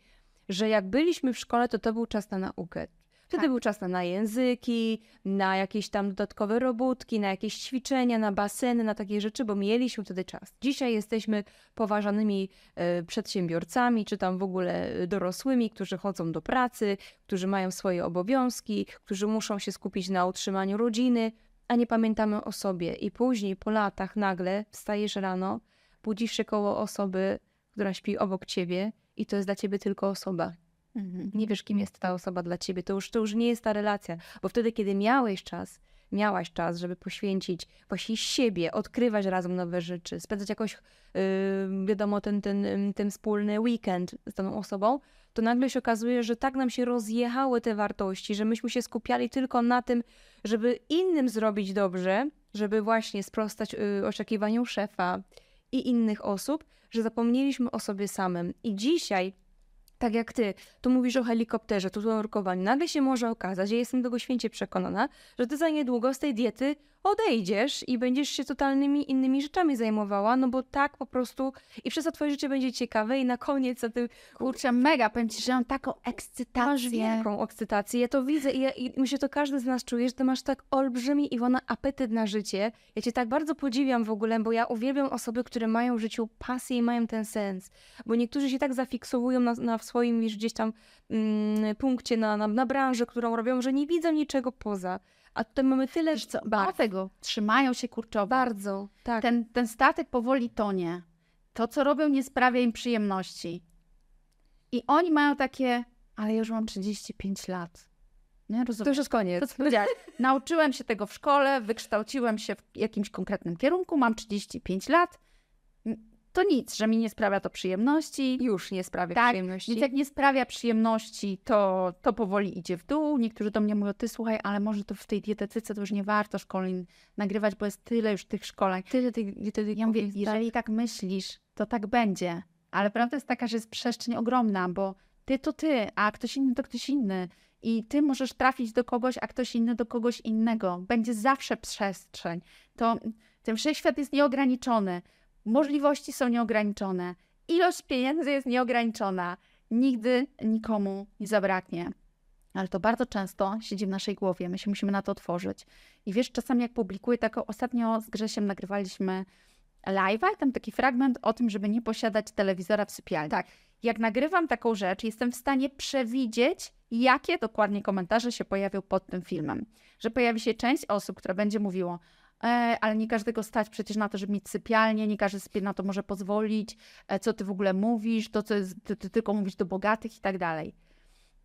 że jak byliśmy w szkole, to to był czas na naukę. Wtedy tak. był czas na, na języki, na jakieś tam dodatkowe robótki, na jakieś ćwiczenia, na baseny, na takie rzeczy, bo mieliśmy wtedy czas. Dzisiaj jesteśmy poważanymi e, przedsiębiorcami, czy tam w ogóle e, dorosłymi, którzy chodzą do pracy, którzy mają swoje obowiązki, którzy muszą się skupić na utrzymaniu rodziny, a nie pamiętamy o sobie. I później, po latach, nagle wstajesz rano, budzisz się koło osoby, która śpi obok ciebie i to jest dla ciebie tylko osoba. Mhm. Nie wiesz, kim jest ta osoba dla ciebie. To już, to już nie jest ta relacja, bo wtedy, kiedy miałeś czas, miałaś czas, żeby poświęcić właśnie siebie, odkrywać razem nowe rzeczy, spędzać jakoś, yy, wiadomo, ten, ten, ten wspólny weekend z tą osobą, to nagle się okazuje, że tak nam się rozjechały te wartości, że myśmy się skupiali tylko na tym, żeby innym zrobić dobrze, żeby właśnie sprostać yy, oczekiwaniom szefa i innych osób, że zapomnieliśmy o sobie samym. I dzisiaj tak jak ty, tu mówisz o helikopterze, tu o nurkowaniu. Nagle się może okazać, że jestem tego święcie przekonana, że ty za niedługo z tej diety odejdziesz i będziesz się totalnymi innymi rzeczami zajmowała, no bo tak po prostu i przez to twoje życie będzie ciekawe i na koniec za tym... Kurczę, mega, powiem ci, że mam taką ekscytację. Masz wielką ekscytację, ja to widzę i, ja, i myślę, to każdy z nas czuje, że ty masz tak olbrzymi, Iwona, apetyt na życie. Ja cię tak bardzo podziwiam w ogóle, bo ja uwielbiam osoby, które mają w życiu pasję i mają ten sens, bo niektórzy się tak zafiksowują na, na swoim już gdzieś tam mm, punkcie, na, na, na branży, którą robią, że nie widzą niczego poza. A tutaj mamy tyle, Wiesz co, barw. trzymają się kurczowo. Bardzo, tak. Ten, ten statek powoli tonie. To, co robią, nie sprawia im przyjemności. I oni mają takie, ale ja już mam 35 lat. Nie, rozumiem. To już jest koniec. To, Nauczyłem się tego w szkole, wykształciłem się w jakimś konkretnym kierunku, mam 35 lat to nic, że mi nie sprawia to przyjemności. Już nie sprawia tak, przyjemności. Więc jak nie sprawia przyjemności, to, to powoli idzie w dół. Niektórzy do mnie mówią, ty słuchaj, ale może to w tej dietetyce to już nie warto szkoleń nagrywać, bo jest tyle już tych szkoleń. Tyle tych dietetyków. Ja mówię, jeżeli tak myślisz, to tak będzie. Ale prawda jest taka, że jest przestrzeń ogromna, bo ty to ty, a ktoś inny to ktoś inny. I ty możesz trafić do kogoś, a ktoś inny do kogoś innego. Będzie zawsze przestrzeń. To ten wszechświat jest nieograniczony. Możliwości są nieograniczone. Ilość pieniędzy jest nieograniczona. Nigdy nikomu nie zabraknie. Ale to bardzo często siedzi w naszej głowie. My się musimy na to otworzyć. I wiesz, czasami jak publikuję taką, ostatnio z Grzesiem nagrywaliśmy live'a tam taki fragment o tym, żeby nie posiadać telewizora w sypialni. Tak. Jak nagrywam taką rzecz, jestem w stanie przewidzieć, jakie dokładnie komentarze się pojawią pod tym filmem. Że pojawi się część osób, która będzie mówiło, e, ale nie każdego stać przecież na to, żeby mieć sypialnię, nie każdy sobie na to może pozwolić, e, co ty w ogóle mówisz, to co jest, ty, ty tylko mówisz do bogatych i tak dalej.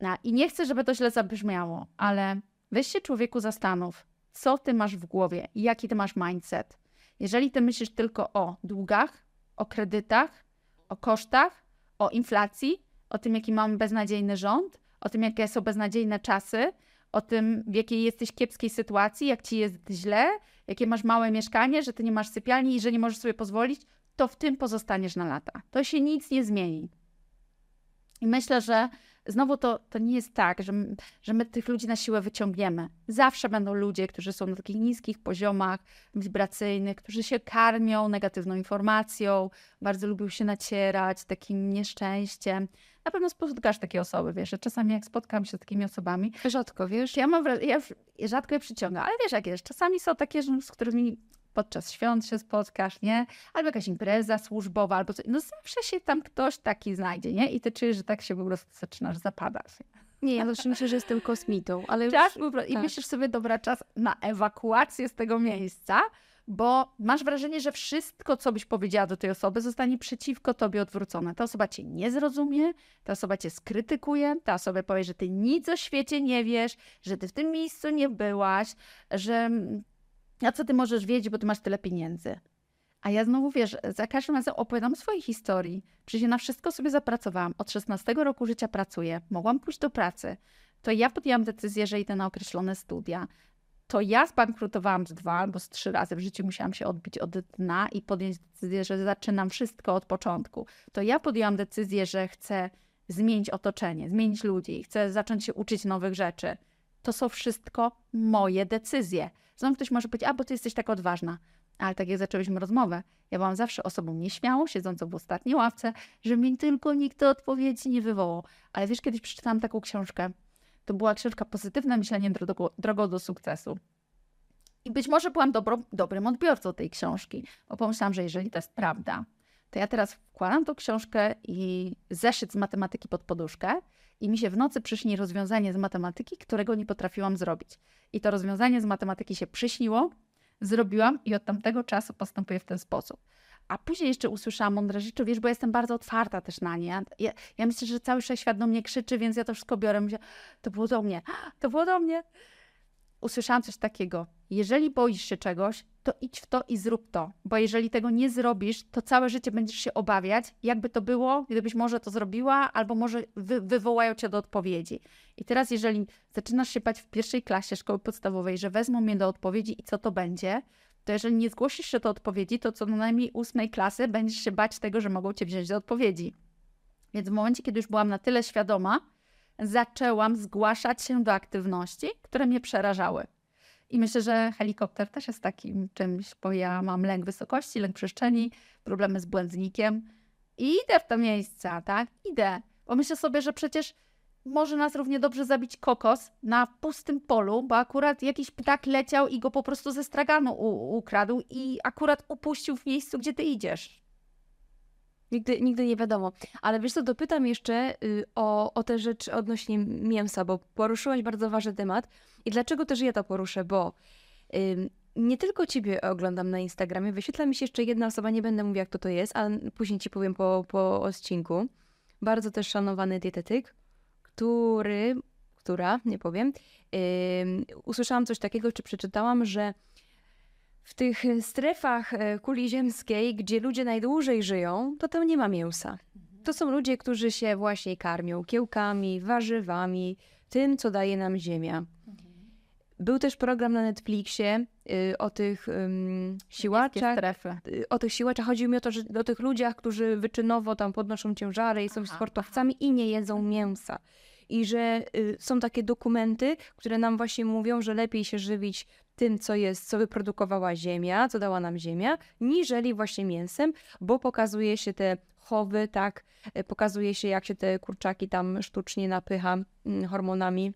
No, I nie chcę, żeby to źle zabrzmiało, ale weź się człowieku zastanów, co ty masz w głowie, jaki ty masz mindset. Jeżeli ty myślisz tylko o długach, o kredytach, o kosztach, o inflacji, o tym, jaki mamy beznadziejny rząd, o tym, jakie są beznadziejne czasy, o tym, w jakiej jesteś kiepskiej sytuacji, jak ci jest źle, jakie masz małe mieszkanie, że ty nie masz sypialni i że nie możesz sobie pozwolić, to w tym pozostaniesz na lata. To się nic nie zmieni. I myślę, że znowu to, to nie jest tak, że, że my tych ludzi na siłę wyciągniemy. Zawsze będą ludzie, którzy są na takich niskich poziomach wibracyjnych, którzy się karmią negatywną informacją, bardzo lubią się nacierać takim nieszczęściem. Na pewno spotkasz takie osoby, wiesz, że czasami jak spotkam się z takimi osobami... Rzadko, wiesz? Ja mam wrażenie, ja, rzadko je przyciągam, ale wiesz jak jest, czasami są takie, z którymi podczas świąt się spotkasz, nie? Albo jakaś impreza służbowa, albo coś. No zawsze się tam ktoś taki znajdzie, nie? I ty czujesz, że tak się po prostu zaczynasz zapadać. Nie, ja też myślę, że jestem kosmitą, ale już... Czas, I tak. myślisz sobie, dobra, czas na ewakuację z tego miejsca, bo masz wrażenie, że wszystko, co byś powiedziała do tej osoby, zostanie przeciwko tobie odwrócone. Ta osoba cię nie zrozumie, ta osoba cię skrytykuje, ta osoba powie, że ty nic o świecie nie wiesz, że ty w tym miejscu nie byłaś, że a co ty możesz wiedzieć, bo ty masz tyle pieniędzy? A ja znowu, wiesz, za każdym razem opowiadam swojej historii. Przecież ja na wszystko sobie zapracowałam. Od 16 roku życia pracuję. Mogłam pójść do pracy. To ja podjęłam decyzję, że idę na określone studia. To ja zbankrutowałam z dwa albo z trzy razy. W życiu musiałam się odbić od dna i podjąć decyzję, że zaczynam wszystko od początku. To ja podjęłam decyzję, że chcę zmienić otoczenie, zmienić ludzi, chcę zacząć się uczyć nowych rzeczy. To są wszystko moje decyzje. Znowu ktoś może powiedzieć, a bo ty jesteś tak odważna. Ale tak jak zaczęłyśmy rozmowę, ja byłam zawsze osobą nieśmiałą, siedzącą w ostatniej ławce, że mi tylko nikt odpowiedzi nie wywołał. Ale wiesz, kiedyś przeczytałam taką książkę. To była książka Pozytywne myślenie drogą, do sukcesu. I być może byłam dobro, dobrym odbiorcą tej książki, bo pomyślałam, że jeżeli to jest prawda, to ja teraz wkładam tą książkę i zeszyt z matematyki pod poduszkę i mi się w nocy przyśni rozwiązanie z matematyki, którego nie potrafiłam zrobić. I to rozwiązanie z matematyki się przyśniło, zrobiłam i od tamtego czasu postępuję w ten sposób. A później jeszcze usłyszałam mądre rzeczy, wiesz, bo jestem bardzo otwarta też na nie. Ja, ja myślę, że cały świat do mnie krzyczy, więc ja to wszystko biorę. Myślę, to było do mnie, to było do mnie usłyszałam coś takiego. Jeżeli boisz się czegoś, to idź w to i zrób to. Bo jeżeli tego nie zrobisz, to całe życie będziesz się obawiać, jakby to było, gdybyś może to zrobiła, albo może wy wywołają cię do odpowiedzi. I teraz, jeżeli zaczynasz się bać w pierwszej klasie szkoły podstawowej, że wezmą mnie do odpowiedzi i co to będzie, to jeżeli nie zgłosisz się do odpowiedzi, to co najmniej ósmej klasy będziesz się bać tego, że mogą cię wziąć do odpowiedzi. Więc w momencie, kiedy już byłam na tyle świadoma, zaczęłam zgłaszać się do aktywności, które mnie przerażały. I myślę, że helikopter też jest takim czymś, bo ja mam lęk wysokości, lęk przestrzeni, problemy z błędnikiem. I idę w te miejsca, tak? Idę. Bo myślę sobie, że przecież może nas równie dobrze zabić kokos na pustym polu, bo akurat jakiś ptak leciał i go po prostu ze straganu ukradł i akurat upuścił w miejscu, gdzie ty idziesz. Nigdy, nigdy nie wiadomo. Ale wiesz co, dopytam jeszcze y, o, o te rzeczy odnośnie mięsa, bo poruszyłaś bardzo ważny temat. I dlaczego też ja to poruszę? Bo y, nie tylko ciebie oglądam na Instagramie, wyświetla mi się jeszcze jedna osoba, nie będę mówiła, kto to jest, ale później ci powiem po, po odcinku. Bardzo też szanowany dietetyk, który, która, nie powiem, usłyszałam coś takiego, czy przeczytałam, że w tych strefach e, kuli ziemskiej, gdzie ludzie najdłużej żyją, to tam nie ma mięsa. To są ludzie, którzy się właśnie karmią kiełkami, warzywami, tym, co daje nam ziemia. Był też program na Netflixie y, o tych um, siłaczach. Y, o tych siłaczach. Chodzi mi o to, że o tych ludziach, którzy wyczynowo tam podnoszą ciężary i są aha, sportowcami i nie jedzą mięsa. i że y, są takie dokumenty, które nam właśnie mówią, że lepiej się żywić tym, co jest, co wyprodukowała ziemia, co dała nam ziemia, niżeli właśnie mięsem, bo pokazuje się te chowy, tak, y, pokazuje się jak się te kurczaki tam sztucznie napycha mm, hormonami,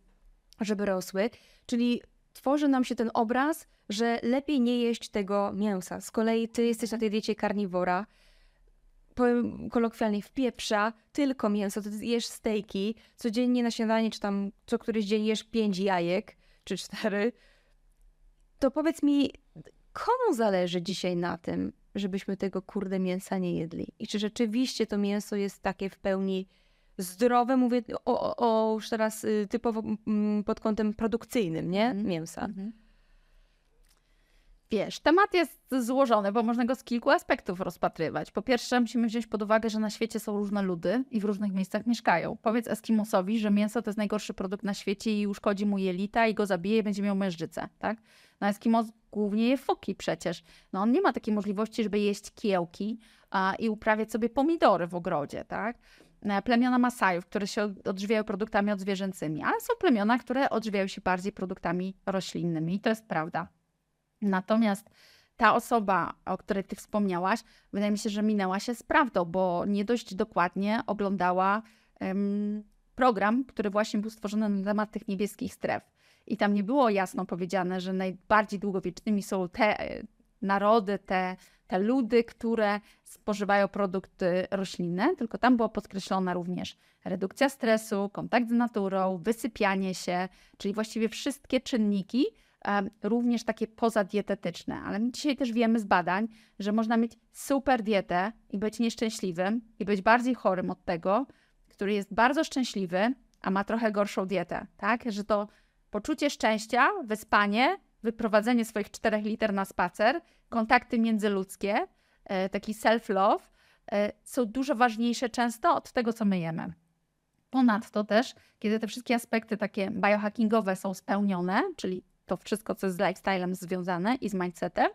żeby rosły, czyli tworzy nam się ten obraz, że lepiej nie jeść tego mięsa. Z kolei ty jesteś na tej diecie karniwora, powiem kolokwialnie, w pieprza tylko mięso, to jesz stejki, codziennie na śniadanie, czy tam co któryś dzień jesz pięć jajek, czy cztery, to powiedz mi, komu zależy dzisiaj na tym, żebyśmy tego kurde mięsa nie jedli? I czy rzeczywiście to mięso jest takie w pełni zdrowe, mówię o, o, już teraz y, typowo pod kątem produkcyjnym, nie? Mhm. Mięsa. -hmm. Wiesz, temat jest złożony, bo można go z kilku aspektów rozpatrywać. Po pierwsze, musimy wziąć pod uwagę, że na świecie są różne ludy i w różnych miejscach mieszkają. Powiedz Eskimosowi, że mięso to jest najgorszy produkt na świecie i uszkodzi mu jelita i go zabije i będzie miał mężczycę, tak? No Eskimos głównie je foki przecież. No on nie ma takiej możliwości, żeby jeść kiełki a, i uprawiać sobie pomidory w ogrodzie, tak? Plemiona Masajów, które się odżywiają produktami odzwierzęcymi, ale są plemiona, które odżywiają się bardziej produktami roślinnymi i to jest prawda. Natomiast ta osoba, o której ty wspomniałaś, wydaje mi się, że minęła się z prawdą, bo nie dość dokładnie oglądała um, program, który właśnie był stworzony na temat tych niebieskich stref. I tam nie było jasno powiedziane, że najbardziej długowiecznymi są te e, narody, te, te ludy, które spożywają produkty roślinne, tylko tam była podkreślona również redukcja stresu, kontakt z naturą, wysypianie się, czyli właściwie wszystkie czynniki, również takie pozadietetyczne. Ale my dzisiaj też wiemy z badań, że można mieć super dietę i być nieszczęśliwym i być bardziej chorym od tego, który jest bardzo szczęśliwy, a ma trochę gorszą dietę, tak? Że to poczucie szczęścia, wyspanie, wyprowadzenie swoich czterech liter na spacer, kontakty międzyludzkie, e, taki self-love e, są dużo ważniejsze często od tego, co my jemy. Ponadto też, kiedy te wszystkie aspekty takie biohackingowe są spełnione, czyli to wszystko, co jest z lifestylem związane i z mindsetem,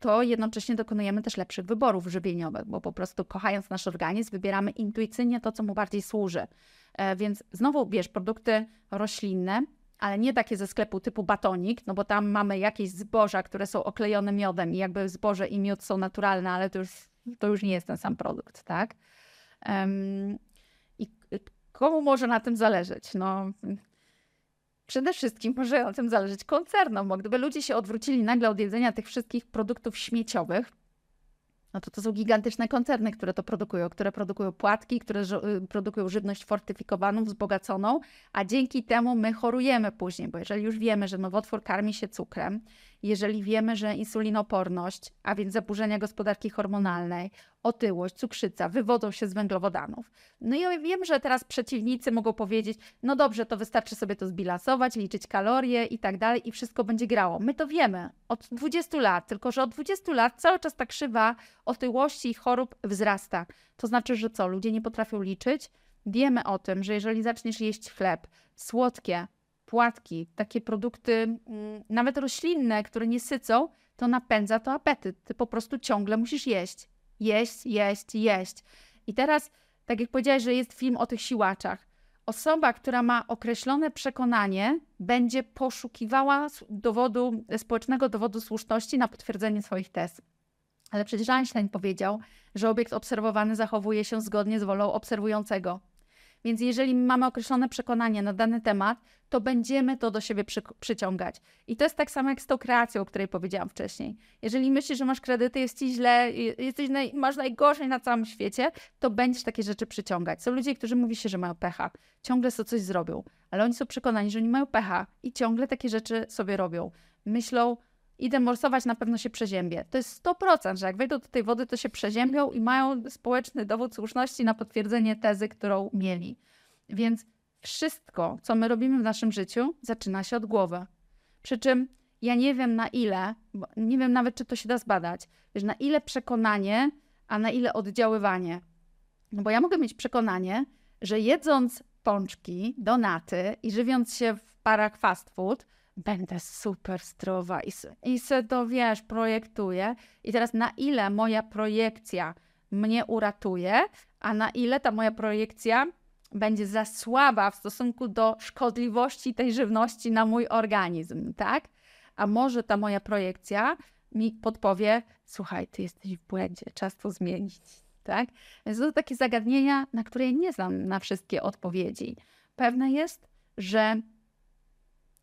to jednocześnie dokonujemy też lepszych wyborów żywieniowych, bo po prostu kochając nasz organizm, wybieramy intuicyjnie to, co mu bardziej służy. E, więc znowu, wiesz, produkty roślinne, ale nie takie ze sklepu typu batonik, no bo tam mamy jakieś zboża, które są oklejone miodem i jakby zboże i miód są naturalne, ale to już, to już nie jest ten sam produkt, tak? Um, I komu może na tym zależeć? No, Przede wszystkim może na tym zależeć koncernom, bo gdyby ludzie się odwrócili nagle od jedzenia tych wszystkich produktów śmieciowych, no to to są gigantyczne koncerny, które to produkują, które produkują płatki, które y, produkują żywność fortyfikowaną, wzbogaconą, a dzięki temu my chorujemy później, bo jeżeli już wiemy, że nowotwór karmi się cukrem, jeżeli wiemy, że insulinoporność, a więc zaburzenia gospodarki hormonalnej, otyłość, cukrzyca wywodzą się z węglowodanów. No i wiem, że teraz przeciwnicy mogą powiedzieć, no dobrze, to wystarczy sobie to zbilansować, liczyć kalorie i tak dalej i wszystko będzie grało. My to wiemy od 20 lat, tylko że od 20 lat cały czas ta krzywa otyłości i chorób wzrasta. To znaczy, że co, ludzie nie potrafią liczyć? Wiemy o tym, że jeżeli zaczniesz jeść chleb, słodkie, płatki, takie produkty mm, nawet roślinne, które nie sycą, to napędza to apetyt. Ty po prostu ciągle musisz jeść. Jeść, jeść, jeść. I teraz, tak jak powiedziałeś, że jest film o tych siłaczach. Osoba, która ma określone przekonanie, będzie poszukiwała dowodu, społecznego dowodu słuszności na potwierdzenie swoich tez. Ale przecież Einstein powiedział, że obiekt obserwowany zachowuje się zgodnie z wolą obserwującego. Więc jeżeli mamy określone przekonanie na dany temat, to będziemy to do siebie przy, przyciągać. I to jest tak samo jak z tą kreacją, o której powiedziałam wcześniej. Jeżeli myślisz, że masz kredyty, jest ci źle, jesteś naj, masz najgorzej na całym świecie, to będziesz takie rzeczy przyciągać. Są ludzie, którzy mówi się, że mają pecha, ciągle sobie coś zrobią, ale oni są przekonani, że oni mają pecha i ciągle takie rzeczy sobie robią. Myślą, idę morsować, na pewno się przeziębię. To jest 100%, że jak wejdą do tej wody, to się przeziębią i mają społeczny dowód słuszności na potwierdzenie tezy, którą mieli. Więc wszystko, co my robimy w naszym życiu, zaczyna się od głowy. Przy czym ja nie wiem na ile, nie wiem nawet, czy to się da zbadać, wiesz, na ile przekonanie, a na ile oddziaływanie. No bo ja mogę mieć przekonanie, że jedząc pączki, donaty i żywiąc się w parach fast food, będę super zdrowa i, i se to, wiesz, projektuję. I teraz na ile moja projekcja mnie uratuje, a na ile ta moja projekcja będzie za słaba w stosunku do szkodliwości tej żywności na mój organizm, tak? A może ta moja projekcja mi podpowie, słuchaj, ty jesteś w błędzie, czas to zmienić, tak? Więc to takie zagadnienia, na które nie znam na wszystkie odpowiedzi. Pewne jest, że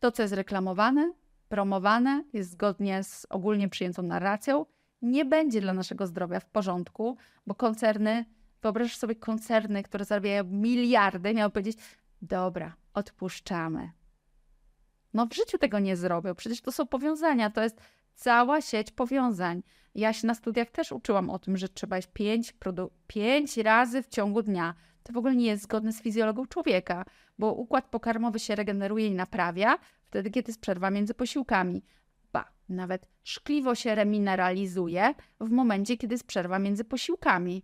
to, co jest reklamowane, promowane, jest zgodnie z ogólnie przyjętą narracją, nie będzie dla naszego zdrowia w porządku, bo koncerny, wyobraź sobie koncerny, które zarabiają miliardy, miały powiedzieć, dobra, odpuszczamy. No w życiu tego nie zrobią, przecież to są powiązania, to jest cała sieć powiązań. Ja się na studiach też uczyłam o tym, że trzeba jeść pięć, pięć razy w ciągu dnia. To w ogóle nie jest zgodne z fizjologią człowieka, bo układ pokarmowy się regeneruje i naprawia wtedy, kiedy jest przerwa między posiłkami. Ba, nawet szkliwo się remineralizuje w momencie, kiedy jest przerwa między posiłkami.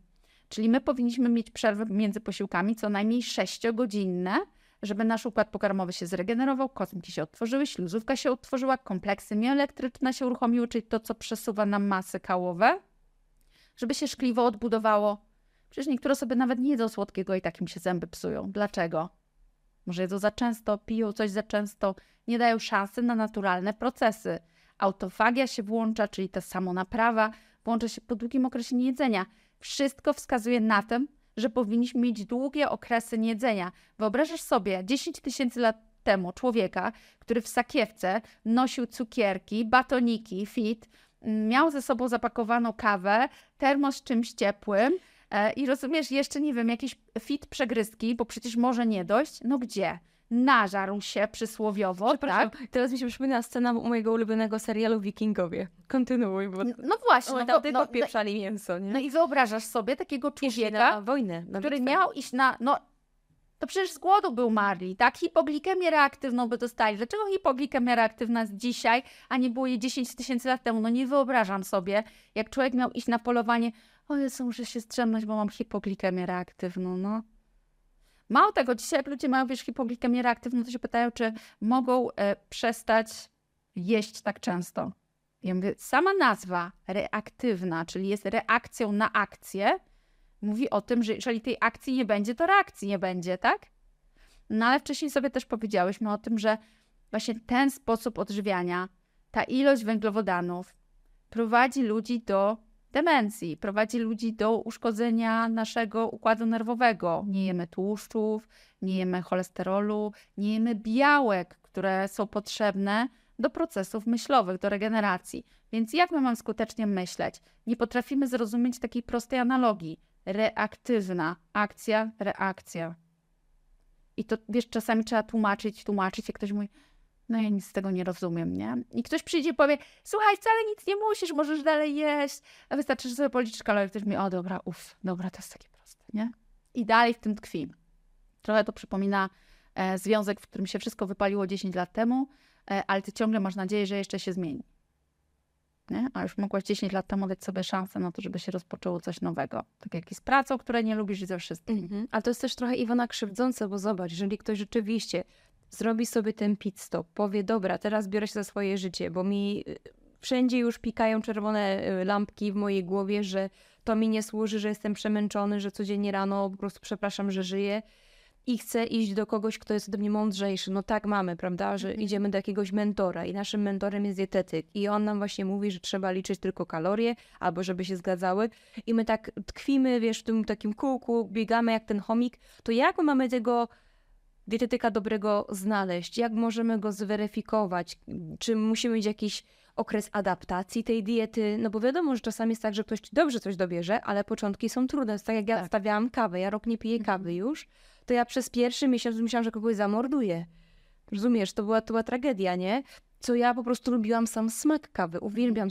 Czyli my powinniśmy mieć przerwy między posiłkami co najmniej 6-godzinne, żeby nasz układ pokarmowy się zregenerował, kosmiki się otworzyły, śluzówka się otworzyła, kompleksy mioelektryczne się uruchomiły, czyli to, co przesuwa nam masy kałowe, żeby się szkliwo odbudowało. Przecież niektóre osoby nawet nie jedzą słodkiego i tak im się zęby psują. Dlaczego? Może jedzą za często, piją coś za często, nie dają szansy na naturalne procesy. Autofagia się włącza, czyli ta samonaprawa, włącza się po długim okresie niejedzenia. Wszystko wskazuje na to, że powinniśmy mieć długie okresy niejedzenia. Wyobrażasz sobie 10 tysięcy lat temu człowieka, który w sakiewce nosił cukierki, batoniki, fit, miał ze sobą zapakowaną kawę, termos z czymś ciepłym i rozumiesz, jeszcze nie wiem, jakieś fit przegryzki, bo przecież może nie dojść. No gdzie? nażarł się przysłowiowo, tak? Teraz mi się przypomina scena mojego ulubionego serialu Wikingowie. Kontynuuj, bo... No właśnie. no, tam tylko no, pieprzali mięso, nie? No i wyobrażasz sobie takiego człowieka, na wojnę, na który miał iść na... No, to przecież z głodu był marli, tak? Hipoglikemię reaktywną by dostali. Dlaczego hipoglikemia reaktywna jest dzisiaj, a nie było jej 10 tysięcy lat temu? No nie wyobrażam sobie, jak człowiek miał iść na polowanie, o Jezu, muszę się strzemnąć, bo mam hipoglikemię reaktywną, no. Mało tego, dzisiaj jak ludzie mają, wiesz, hipoglikemię reaktywną, to się pytają, czy mogą e, przestać jeść tak często. Ja mówię, sama nazwa reaktywna, czyli jest reakcją na akcję, mówi o tym, że jeżeli tej akcji nie będzie, to reakcji nie będzie, tak? No ale wcześniej sobie też powiedziałyśmy o tym, że właśnie ten sposób odżywiania, ta ilość węglowodanów prowadzi ludzi do demencji, prowadzi ludzi do uszkodzenia naszego układu nerwowego. Nie jemy tłuszczów, nie jemy cholesterolu, nie jemy białek, które są potrzebne do procesów myślowych, do regeneracji. Więc jak my mamy skutecznie myśleć? Nie potrafimy zrozumieć takiej prostej analogii. Reaktywna akcja, reakcja. I to wiesz, czasami trzeba tłumaczyć, tłumaczyć, jak ktoś mówi, no ja nic z tego nie rozumiem, nie? I ktoś przyjdzie i powie, słuchaj, wcale nic nie musisz, możesz dalej jeść, a wystarczy, że sobie policzysz kalorie. Ktoś mi, o dobra, uff, dobra, to jest takie proste, nie? I dalej w tym tkwi. Trochę to przypomina e, związek, w którym się wszystko wypaliło 10 lat temu, e, ale ty ciągle masz nadzieję, że jeszcze się zmieni. Nie? A już mogłaś 10 lat temu dać sobie szansę na to, żeby się rozpoczęło coś nowego. Tak jak i z pracą, której nie lubisz ze wszystkim. Mhm. Ale to jest też trochę Iwona krzywdzące, bo zobacz, jeżeli ktoś rzeczywiście zrobi sobie ten pit stop, powie, dobra, teraz biorę się za swoje życie, bo mi y, wszędzie już pikają czerwone y, lampki w mojej głowie, że to mi nie służy, że jestem przemęczony, że codziennie rano po prostu przepraszam, że żyję i chcę iść do kogoś, kto jest ode mnie mądrzejszy. No tak mamy, prawda, że mhm. idziemy do jakiegoś mentora i naszym mentorem jest dietetyk i on nam właśnie mówi, że trzeba liczyć tylko kalorie albo żeby się zgadzały i my tak tkwimy, wiesz, w tym takim kółku, biegamy jak ten chomik, to jak my mamy tego dietetyka dobrego znaleźć? Jak możemy go zweryfikować? Czy musimy mieć jakiś okres adaptacji tej diety? No bo wiadomo, że czasami jest tak, że ktoś dobrze coś dobierze, ale początki są trudne. Jest tak jak ja tak. stawiałam kawę, ja rok nie piję mhm. kawy już, to ja przez pierwszy miesiąc myślałam, że kogoś zamorduję. Rozumiesz, to była, to była tragedia, nie? Co ja po prostu lubiłam sam smak kawy. Uwielbiam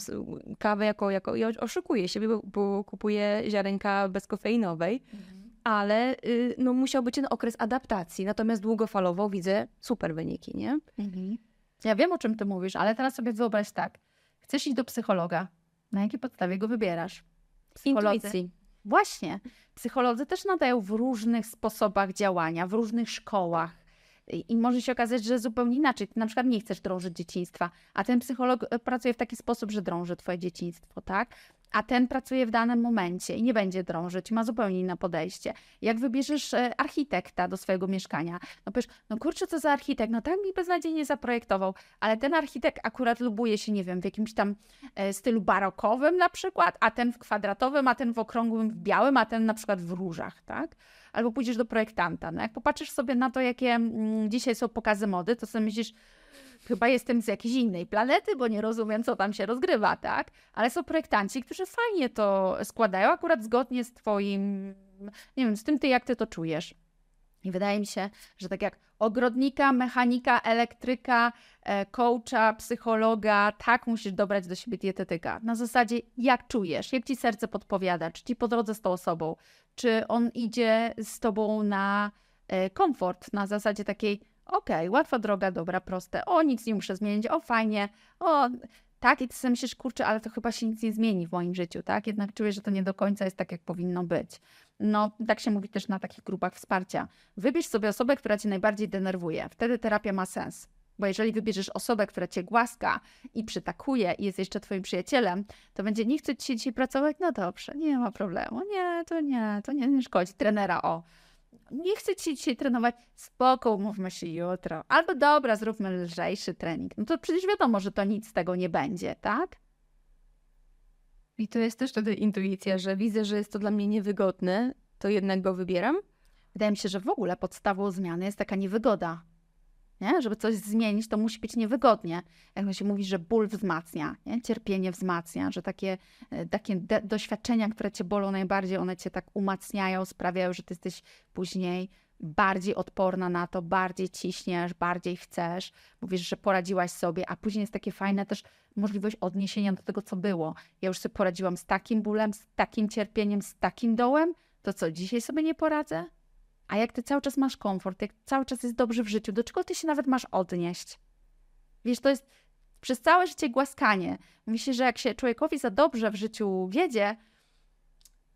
kawę jako, jako ja oszukuję siebie, bo, bo kupuję ziarenka bezkofeinowej. Mhm ale y, no, musiał być ten okres adaptacji. Natomiast długofalowo widzę super wyniki, nie? Mhm. Ja wiem, o czym ty mówisz, ale teraz sobie wyobraź tak. Chcesz iść do psychologa. Na jakiej podstawie go wybierasz? Psycholodzy. Intuicji. Właśnie. Psycholodzy też nadają w różnych sposobach działania, w różnych szkołach. I może się okazać, że zupełnie inaczej. Ty na przykład nie chcesz drążyć dzieciństwa, a ten psycholog e, pracuje w taki sposób, że drąży twoje dzieciństwo, tak? a ten pracuje w danym momencie i nie będzie drążyć, ma zupełnie inne podejście. Jak wybierzesz e, architekta do swojego mieszkania, no powiesz, no kurczę, co za architekt, no tak mi beznadziejnie zaprojektował, ale ten architekt akurat lubuje się, nie wiem, w jakimś tam e, stylu barokowym na przykład, a ten w kwadratowym, a ten w okrągłym, w białym, a ten na przykład w różach, tak? Albo pójdziesz do projektanta. No jak popatrzysz sobie na to, jakie mm, dzisiaj są pokazy mody, to sobie myślisz, chyba jestem z jakiejś innej planety, bo nie rozumiem, co tam się rozgrywa, tak? Ale są projektanci, którzy fajnie to składają, akurat zgodnie z Twoim, nie wiem, z tym, ty jak Ty to czujesz. I wydaje mi się, że tak jak ogrodnika, mechanika, elektryka, e, coacha, psychologa, tak musisz dobrać do siebie dietetyka. Na zasadzie, jak czujesz, jak ci serce podpowiada, czy ci po drodze z tą osobą, czy on idzie z tobą na e, komfort, na zasadzie takiej, okej, okay, łatwa droga, dobra, proste, o, nic nie muszę zmienić, o, fajnie, o, tak, i ty sobie myślisz, kurczę, ale to chyba się nic nie zmieni w moim życiu, tak? Jednak czuję, że to nie do końca jest tak, jak powinno być. No, tak się mówi też na takich grupach wsparcia. Wybierz sobie osobę, która cię najbardziej denerwuje. Wtedy terapia ma sens. Bo jeżeli wybierzesz osobę, która cię głaska i przytakuje i jest jeszcze twoim przyjacielem, to będzie nie chce ci dzisiaj pracować? No dobrze, nie ma problemu. Nie, to nie, to nie, nie szkodzi. Trenera, o nie chcę ci dzisiaj trenować, spoko, umówmy się jutro. Albo dobra, zróbmy lżejszy trening. No to przecież wiadomo, że to nic z tego nie będzie, tak? I to jest też wtedy intuicja, że widzę, że jest to dla mnie niewygodne, to jednak go wybieram. Wydaje mi się, że w ogóle podstawą zmiany jest taka niewygoda. Nie? Żeby coś zmienić, to musi być niewygodnie. Jak się mówi, że ból wzmacnia, nie? cierpienie wzmacnia, że takie, e, takie doświadczenia, które cię bolą najbardziej, one cię tak umacniają, sprawiają, że ty jesteś później bardziej odporna na to, bardziej ciśniesz, bardziej chcesz, mówisz, że poradziłaś sobie, a później jest takie fajne też możliwość odniesienia do tego, co było. Ja już sobie poradziłam z takim bólem, z takim cierpieniem, z takim dołem, to co, dzisiaj sobie nie poradzę? A jak ty cały czas masz komfort, jak cały czas jest dobrze w życiu, do czego ty się nawet masz odnieść? Wiesz, to jest przez całe życie głaskanie. Myślę, że jak się człowiekowi za dobrze w życiu wiedzie,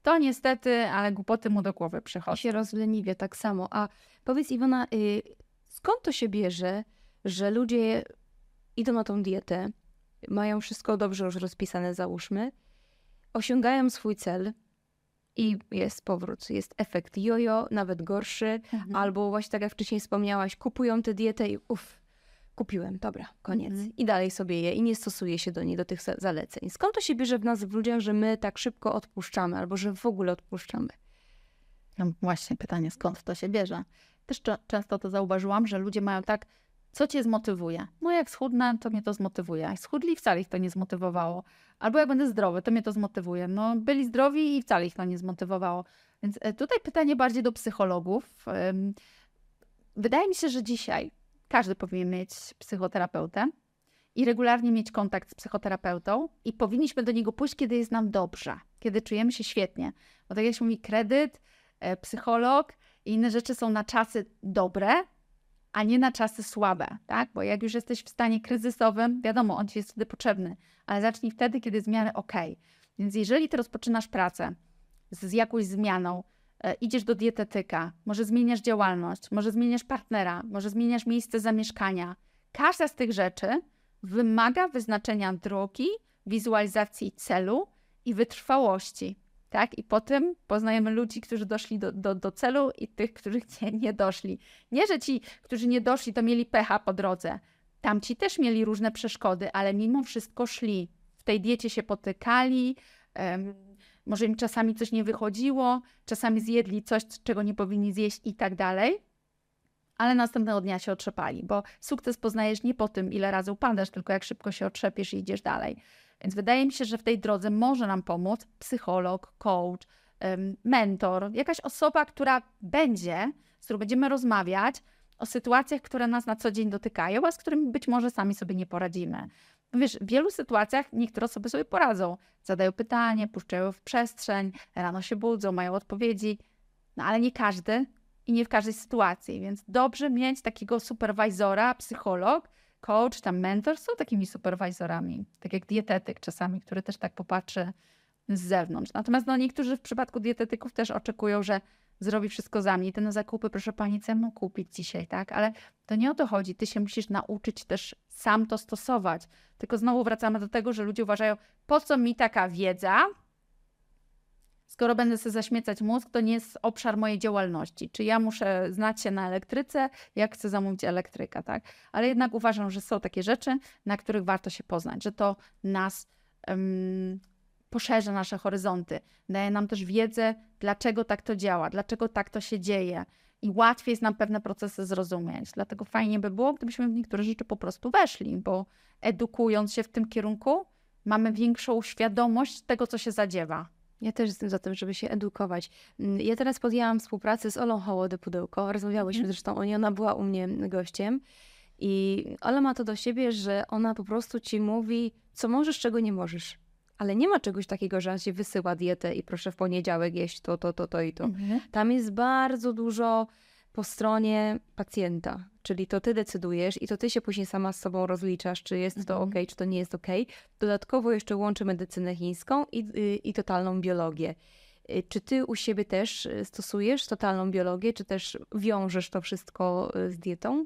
to niestety, ale głupoty mu do głowy przychodzą. I się rozleniwie tak samo. A powiedz Iwona, y, skąd to się bierze, że ludzie idą na tą dietę, mają wszystko dobrze już rozpisane, załóżmy, osiągają swój cel, i jest powrót, jest efekt jojo, nawet gorszy, mhm. albo właśnie tak jak wcześniej wspomniałaś, kupują tę dietę i uff, kupiłem, dobra, koniec. Mhm. I dalej sobie je i nie stosuje się do niej, do tych zaleceń. Skąd to się bierze w nas, w ludziach, że my tak szybko odpuszczamy, albo że w ogóle odpuszczamy? No właśnie pytanie, skąd to się bierze? Też często to zauważyłam, że ludzie mają tak, co cię zmotywuje? No jak schudnę, to mnie to zmotywuje. Jak schudli, wcale ich to nie zmotywowało. Albo jak będę zdrowy, to mnie to zmotywuje. No byli zdrowi i wcale ich to nie zmotywowało. Więc e, tutaj pytanie bardziej do psychologów. Wydaje mi się, że dzisiaj każdy powinien mieć psychoterapeutę i regularnie mieć kontakt z psychoterapeutą i powinniśmy do niego pójść, kiedy jest nam dobrze, kiedy czujemy się świetnie. Bo tak jak się mówi, kredyt, e, psycholog i inne rzeczy są na czasy dobre, a nie na czasy słabe, tak? Bo jak już jesteś w stanie kryzysowym, wiadomo, on ci jest wtedy potrzebny, ale zacznij wtedy, kiedy jest ok. Więc jeżeli ty rozpoczynasz pracę z, z jakąś zmianą, idziesz do dietetyka, może zmieniasz działalność, może zmieniasz partnera, może zmieniasz miejsce zamieszkania, każda z tych rzeczy wymaga wyznaczenia drogi, wizualizacji celu i wytrwałości tak? I potem poznajemy ludzi, którzy doszli do, do, do celu i tych, którzy nie, nie doszli. Nie, że ci, którzy nie doszli, to mieli pecha po drodze. Tamci też mieli różne przeszkody, ale mimo wszystko szli. W tej diecie się potykali, um, może im czasami coś nie wychodziło, czasami zjedli coś, czego nie powinni zjeść i tak dalej. Ale następnego dnia się otrzepali, bo sukces poznajesz nie po tym, ile razy upadasz, tylko jak szybko się otrzepiesz i idziesz dalej. Więc wydaje mi się, że w tej drodze może nam pomóc psycholog, coach, mentor, jakaś osoba, która będzie, z którą będziemy rozmawiać o sytuacjach, które nas na co dzień dotykają, a z którymi być może sami sobie nie poradzimy. Wiesz, w wielu sytuacjach niektóre osoby sobie poradzą. Zadają pytanie, puszczają w przestrzeń, rano się budzą, mają odpowiedzi, no ale nie każdy i nie w każdej sytuacji. Więc dobrze mieć takiego superwizora, psycholog, coach, tam mentor są takimi superwizorami, tak jak dietetyk czasami, który też tak popatrzy z zewnątrz. Natomiast no, niektórzy w przypadku dietetyków też oczekują, że zrobi wszystko za mnie. Te na zakupy, proszę pani, co mam kupić dzisiaj, tak? Ale to nie o to chodzi. Ty się musisz nauczyć też sam to stosować. Tylko znowu wracamy do tego, że ludzie uważają, po co mi taka wiedza, Skoro będę sobie zaśmiecać mózg, to nie jest obszar mojej działalności. Czy ja muszę znać się na elektryce, jak chcę zamówić elektryka, tak? Ale jednak uważam, że są takie rzeczy, na których warto się poznać, że to nas um, poszerza nasze horyzonty, daje nam też wiedzę, dlaczego tak to działa, dlaczego tak to się dzieje i łatwiej jest nam pewne procesy zrozumieć. Dlatego fajnie by było, gdybyśmy w niektóre rzeczy po prostu weszli, bo edukując się w tym kierunku, mamy większą świadomość tego, co się zadziewa. Ja też jestem za tym, żeby się edukować. Ja teraz podjęłam współpracę z Olą Hołody Pudełko. Rozmawiałyśmy mm. zresztą o niej, ona była u mnie gościem. I Ola ma to do siebie, że ona po prostu ci mówi, co możesz, czego nie możesz. Ale nie ma czegoś takiego, że on się wysyła dietę i proszę w poniedziałek jeść to, to, to, to i to. Mhm. Tam jest bardzo dużo po stronie pacjenta, czyli to ty decydujesz i to ty się później sama z sobą rozliczasz, czy jest mhm. to ok, czy to nie jest ok. Dodatkowo jeszcze łączy medycynę chińską i, i, i totalną biologię. Y, czy ty u siebie też y, stosujesz totalną biologię, czy też wiążesz to wszystko y, z dietą?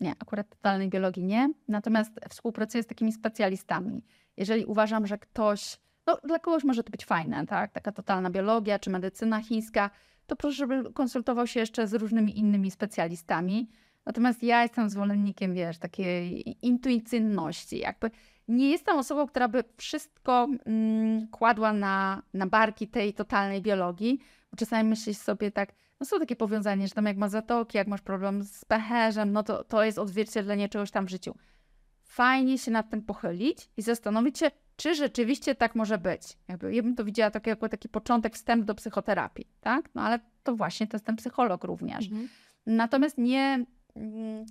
Nie, akurat totalnej biologii nie. Natomiast współpracuję z takimi specjalistami. Jeżeli uważam, że ktoś, no dla kogoś może to być fajne, tak? Taka totalna biologia czy medycyna chińska, to proszę, żeby konsultował się jeszcze z różnymi innymi specjalistami. Natomiast ja jestem zwolennikiem, wiesz, takiej intuicyjności. Jakby nie jestem osobą, która by wszystko mm, kładła na, na barki tej totalnej biologii. Bo czasami myślisz sobie tak, no są takie powiązania, że tam jak masz zatoki, jak masz problem z pecherzem, no to, to jest odzwierciedlenie czegoś tam w życiu. Fajnie się nad tym pochylić i zastanowić się, czy rzeczywiście tak może być. Jakby, ja bym to widziała tak, jako taki początek, wstęp do psychoterapii, tak? No ale to właśnie to jest ten psycholog również. Mhm. Natomiast nie, mm,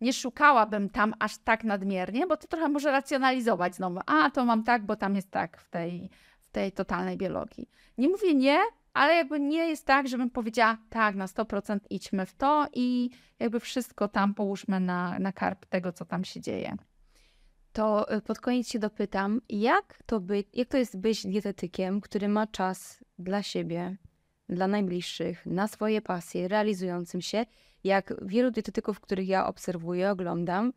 nie szukałabym tam aż tak nadmiernie, bo to trochę może racjonalizować znowu. A, to mam tak, bo tam jest tak w tej, w tej totalnej biologii. Nie mówię nie, ale jakby nie jest tak, żebym powiedziała tak, na 100% idźmy w to i jakby wszystko tam połóżmy na, na karp tego, co tam się dzieje to y, pod koniec się dopytam, jak to, by, jak to jest być dietetykiem, który ma czas dla siebie, dla najbliższych, na swoje pasje, realizującym się, jak wielu dietetyków, których ja obserwuję, oglądam,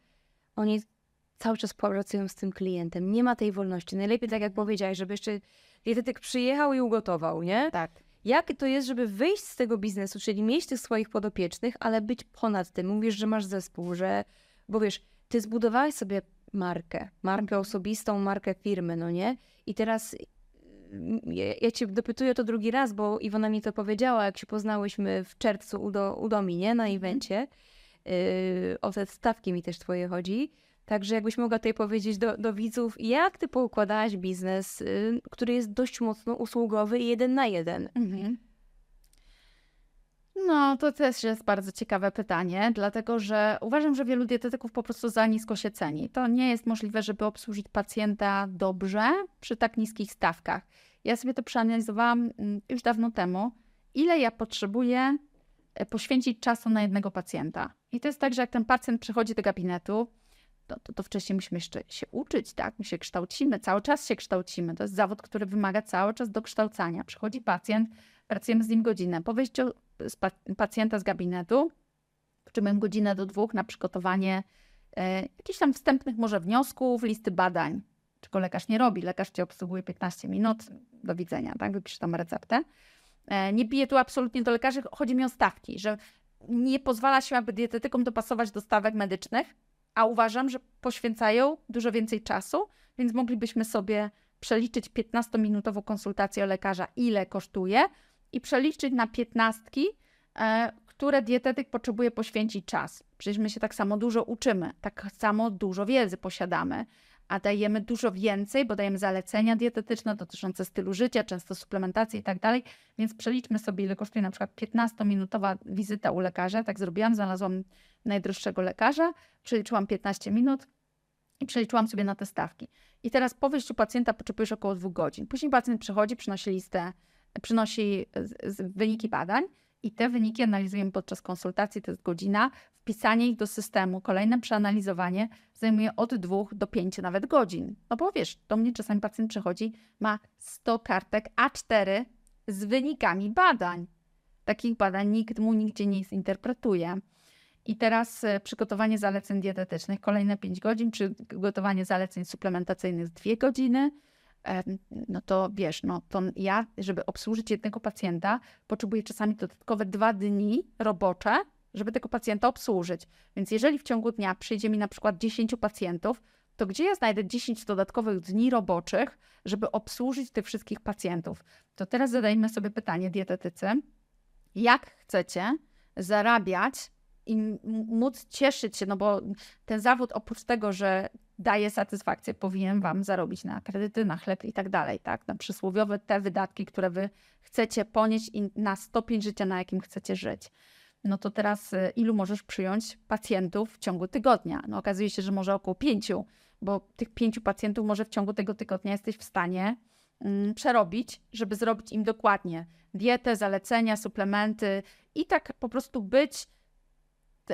oni cały czas pracują z tym klientem. Nie ma tej wolności. Najlepiej, tak jak powiedziałeś, żeby jeszcze dietetyk przyjechał i ugotował, nie? Tak. Jak to jest, żeby wyjść z tego biznesu, czyli mieć tych swoich podopiecznych, ale być ponad tym? Mówisz, że masz zespół, że... Bo wiesz, ty zbudowałeś sobie markę, markę osobistą, markę firmy, no nie? I teraz mm, ja, ja cię dopytuję to drugi raz, bo Iwona mi to powiedziała, jak się poznałyśmy w czerwcu u, do, u Domi, nie? Na mhm. evencie. Yy, o te stawki mi też twoje chodzi. Także jakbyś mogła tutaj powiedzieć do, do widzów, jak ty poukładałaś biznes, yy, który jest dość mocno usługowy i jeden na jeden. Mhm. No, to też jest bardzo ciekawe pytanie, dlatego że uważam, że wielu dietetyków po prostu za nisko się ceni. To nie jest możliwe, żeby obsłużyć pacjenta dobrze przy tak niskich stawkach. Ja sobie to przeanalizowałam mm, już dawno temu, ile ja potrzebuję e, poświęcić czasu na jednego pacjenta. I to jest tak, że jak ten pacjent przychodzi do gabinetu, to, to, to, wcześniej musimy jeszcze się uczyć, tak? My się kształcimy, cały czas się kształcimy. To jest zawód, który wymaga cały czas dokształcania. Przychodzi pacjent, pracujemy z nim godzinę. Po wyjściu z pacjenta z gabinetu, potrzebujemy godzinę do dwóch na przygotowanie e, jakichś tam wstępnych może wniosków, listy badań. Czego lekarz nie robi. Lekarz cię obsługuje 15 minut, do widzenia, tak? Wypisz tam receptę. E, nie piję tu absolutnie do lekarzy, chodzi mi o stawki, że nie pozwala się aby dietetykom dopasować do stawek medycznych, a uważam, że poświęcają dużo więcej czasu, więc moglibyśmy sobie przeliczyć 15-minutową konsultację lekarza, ile kosztuje, i przeliczyć na piętnastki, e, które dietetyk potrzebuje poświęcić czas. Przecież my się tak samo dużo uczymy, tak samo dużo wiedzy posiadamy, a dajemy dużo więcej, bo dajemy zalecenia dietetyczne dotyczące stylu życia, często suplementacji i tak dalej, więc przeliczmy sobie, ile kosztuje na przykład 15-minutowa wizyta u lekarza. Tak zrobiłam, znalazłam najdroższego lekarza, przeliczyłam 15 minut i przeliczyłam sobie na te stawki. I teraz po wyjściu pacjenta potrzebujesz około dwóch godzin. Później pacjent przychodzi, przynosi listę przynosi wyniki badań i te wyniki analizujemy podczas konsultacji, to jest godzina. Wpisanie ich do systemu, kolejne przeanalizowanie zajmuje od dwóch do pięciu nawet godzin. No bo wiesz, do mnie czasami pacjent przychodzi, ma 100 kartek A4 z wynikami badań. Takich badań nikt mu nigdzie nie zinterpretuje. I teraz e, przygotowanie zaleceń dietetycznych kolejne 5 godzin, przygotowanie zaleceń suplementacyjnych 2 godziny, no to wiesz, no to ja, żeby obsłużyć jednego pacjenta, potrzebuję czasami dodatkowe dwa dni robocze, żeby tego pacjenta obsłużyć. Więc jeżeli w ciągu dnia przyjdzie mi na przykład 10 pacjentów, to gdzie ja znajdę 10 dodatkowych dni roboczych, żeby obsłużyć tych wszystkich pacjentów? To teraz zadajmy sobie pytanie dietetycy, jak chcecie zarabiać i móc cieszyć się, no bo ten zawód oprócz tego, że daje satysfakcję, powinien Wam zarobić na kredyty, na chleb i tak dalej, tak? Na przysłowiowe te wydatki, które Wy chcecie ponieść i na stopień życia, na jakim chcecie żyć. No to teraz y, ilu możesz przyjąć pacjentów w ciągu tygodnia? No okazuje się, że może około pięciu, bo tych pięciu pacjentów może w ciągu tego tygodnia jesteś w stanie mm, przerobić, żeby zrobić im dokładnie dietę, zalecenia, suplementy i tak po prostu być,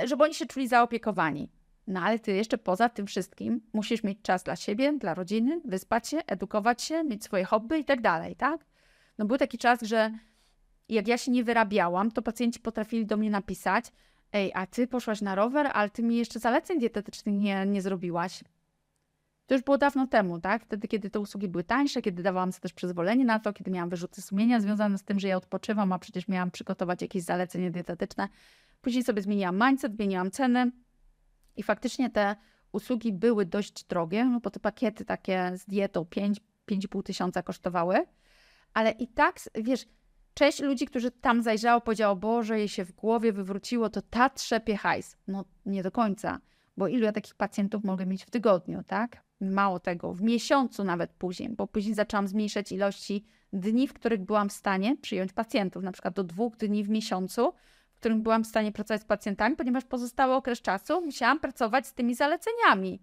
żeby oni się czuli zaopiekowani. No ale ty jeszcze poza tym wszystkim musisz mieć czas dla siebie, dla rodziny, wyspać się, edukować się, mieć swoje hobby i tak dalej, tak? No był taki czas, że jak ja się nie wyrabiałam, to pacjenci potrafili do mnie napisać ej, a ty poszłaś na rower, ale ty mi jeszcze zaleceń dietetycznych nie, nie zrobiłaś. To już było dawno temu, tak? Wtedy, kiedy te usługi były tańsze, kiedy dawałam sobie też przyzwolenie na to, kiedy miałam wyrzuty sumienia związane z tym, że ja odpoczywam, a przecież miałam przygotować jakieś zalecenie dietetyczne. Później sobie zmieniłam mindset, zmieniłam ceny i faktycznie te usługi były dość drogie, no bo te pakiety takie z dietą 5, 5,5 tysiąca kosztowały, ale i tak, wiesz, część ludzi, którzy tam zajrzało, powiedziało, Boże, jej się w głowie wywróciło, to ta trzepie hajs. No nie do końca, bo ilu ja takich pacjentów mogę mieć w tygodniu, tak? Mało tego, w miesiącu nawet później, bo później zaczęłam zmniejszać ilości dni, w których byłam w stanie przyjąć pacjentów, na przykład do dwóch dni w miesiącu, w którym byłam w stanie pracować z pacjentami, ponieważ pozostały okres czasu musiałam pracować z tymi zaleceniami.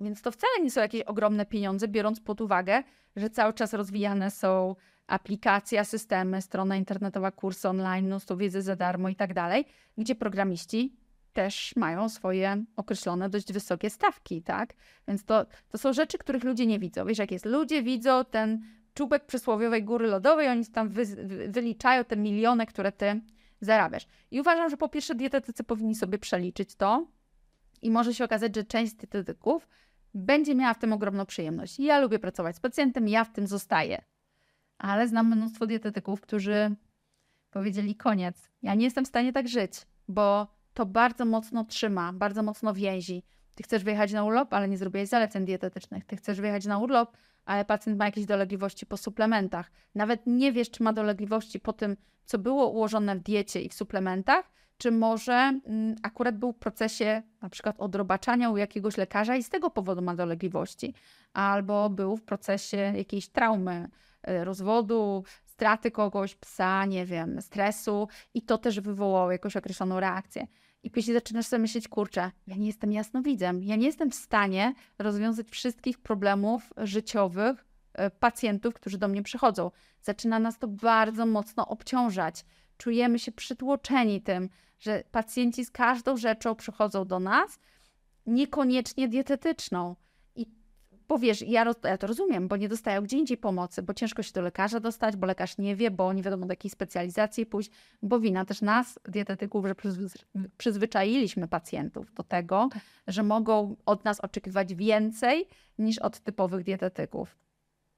Więc to wcale nie są jakieś ogromne pieniądze, biorąc pod uwagę, że cały czas rozwijane są aplikacje, systemy, strona internetowa, kursy online, mnóstwo wiedzy za darmo i tak dalej, gdzie programiści też mają swoje określone dość wysokie stawki, tak? Więc to, to są rzeczy, których ludzie nie widzą. Wiesz, jak jest, ludzie widzą ten czubek przysłowiowej góry lodowej, oni tam wy, wyliczają te miliony, które ty zarabiasz. I uważam, że po pierwsze dietetycy powinni sobie przeliczyć to i może się okazać, że część dietetyków będzie miała w tym ogromną przyjemność. Ja lubię pracować z pacjentem, ja w tym zostaję. Ale znam mnóstwo dietetyków, którzy powiedzieli koniec. Ja nie jestem w stanie tak żyć, bo to bardzo mocno trzyma, bardzo mocno więzi. Ty chcesz wyjechać na urlop, ale nie zrobiłeś zaleceń dietetycznych. Ty chcesz wyjechać na urlop, ale pacjent ma jakieś dolegliwości po suplementach. Nawet nie wiesz, czy ma dolegliwości po tym, co było ułożone w diecie i w suplementach, czy może mm, akurat był w procesie na przykład odrobaczania u jakiegoś lekarza i z tego powodu ma dolegliwości, albo był w procesie jakiejś traumy, rozwodu, straty kogoś, psa, nie wiem, stresu i to też wywołało jakąś określoną reakcję. I później zaczynasz sobie myśleć, kurczę, ja nie jestem jasnowidzem, ja nie jestem w stanie rozwiązać wszystkich problemów życiowych y, pacjentów, którzy do mnie przychodzą. Zaczyna nas to bardzo mocno obciążać czujemy się przytłoczeni tym, że pacjenci z każdą rzeczą przychodzą do nas, niekoniecznie dietetyczną. Bo wiesz, ja, ja to rozumiem, bo nie dostają gdzie indziej pomocy, bo ciężko się do lekarza dostać, bo lekarz nie wie, bo nie wiadomo do jakiej specjalizacji pójść, bo wina też nas, dietetyków, że przyzwyczailiśmy pacjentów do tego, że mogą od nas oczekiwać więcej niż od typowych dietetyków.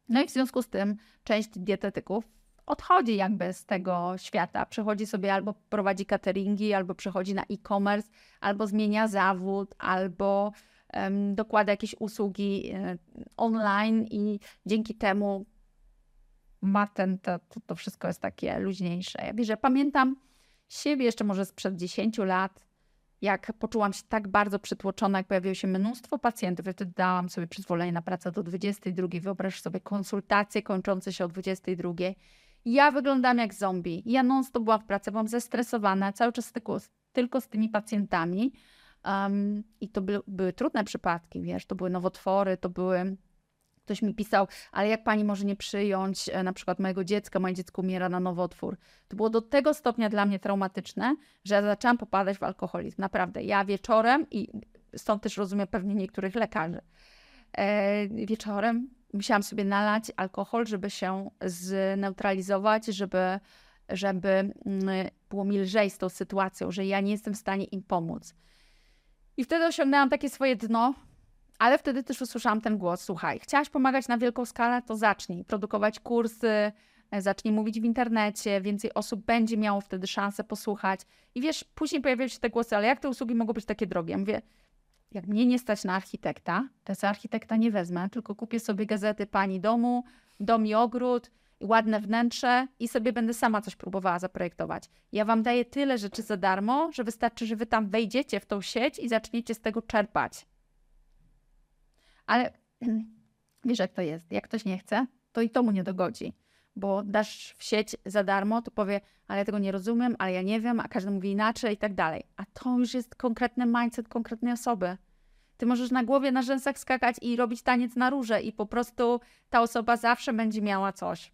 No i w związku z tym część dietetyków odchodzi jakby z tego świata. Przechodzi sobie albo prowadzi cateringi, albo przechodzi na e-commerce, albo zmienia zawód, albo dokłada jakieś usługi um, online i dzięki temu ma ten, to, to wszystko jest takie luźniejsze. Ja wiem, że pamiętam siebie jeszcze może sprzed 10 lat, jak poczułam się tak bardzo przytłoczona, jak pojawiło się mnóstwo pacjentów. Ja wtedy dałam sobie przyzwolenie na pracę do 22. Wyobraź sobie konsultacje kończące się o 22. Ja wyglądam jak zombie. Ja non-stop byłam w pracy, byłam zestresowana, cały czas tylko, tylko z tymi pacjentami. Um, I to by, były trudne przypadki, wiesz, to były nowotwory, to były Ktoś mi pisał, ale jak pani może nie przyjąć e, na przykład mojego dziecka, moje dziecko umiera na nowotwór. To było do tego stopnia dla mnie traumatyczne, że ja zaczęłam popadać w alkoholizm. Naprawdę. Ja wieczorem, i stąd też rozumiem pewnie niektórych lekarzy, e, wieczorem musiałam sobie nalać alkohol, żeby się zneutralizować, żeby, żeby mm, było mi lżej z tą sytuacją, że ja nie jestem w stanie im pomóc. I wtedy osiągnęłam takie swoje dno ale wtedy też usłyszałam ten głos, słuchaj, chciałaś pomagać na wielką skalę, to zacznij produkować kursy, e, zacznij mówić w internecie, więcej osób będzie miało wtedy szansę posłuchać. I wiesz, później pojawiają się te głosy, ale jak te usługi mogą być takie drogie? Ja mówię, jak mnie nie stać na architekta, to ja architekta nie wezmę, tylko kupię sobie gazety pani domu, dom i ogród, ładne wnętrze i sobie będę sama coś próbowała zaprojektować. Ja wam daję tyle rzeczy za darmo, że wystarczy, że wy tam wejdziecie w tą sieć i zaczniecie z tego czerpać. Ale wiesz, jak to jest. Jak ktoś nie chce, to i to mu nie dogodzi. Bo dasz w sieć za darmo, to powie, ale ja tego nie rozumiem, ale ja nie wiem, a każdy mówi inaczej i tak dalej. A to już jest konkretny mindset konkretnej osoby. Ty możesz na głowie, na rzęsach skakać i robić taniec na róże i po prostu ta osoba zawsze będzie miała coś.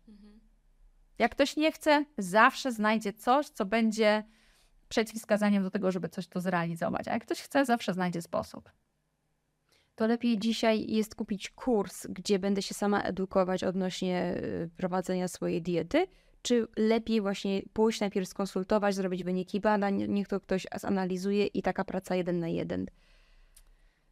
Jak ktoś nie chce, zawsze znajdzie coś, co będzie przeciwwskazaniem do tego, żeby coś tu zrealizować. A jak ktoś chce, zawsze znajdzie sposób to lepiej dzisiaj jest kupić kurs, gdzie będę się sama edukować odnośnie y, prowadzenia swojej diety, czy lepiej właśnie pójść najpierw skonsultować, zrobić wyniki badań, niech to ktoś zanalizuje i taka praca jeden na jeden?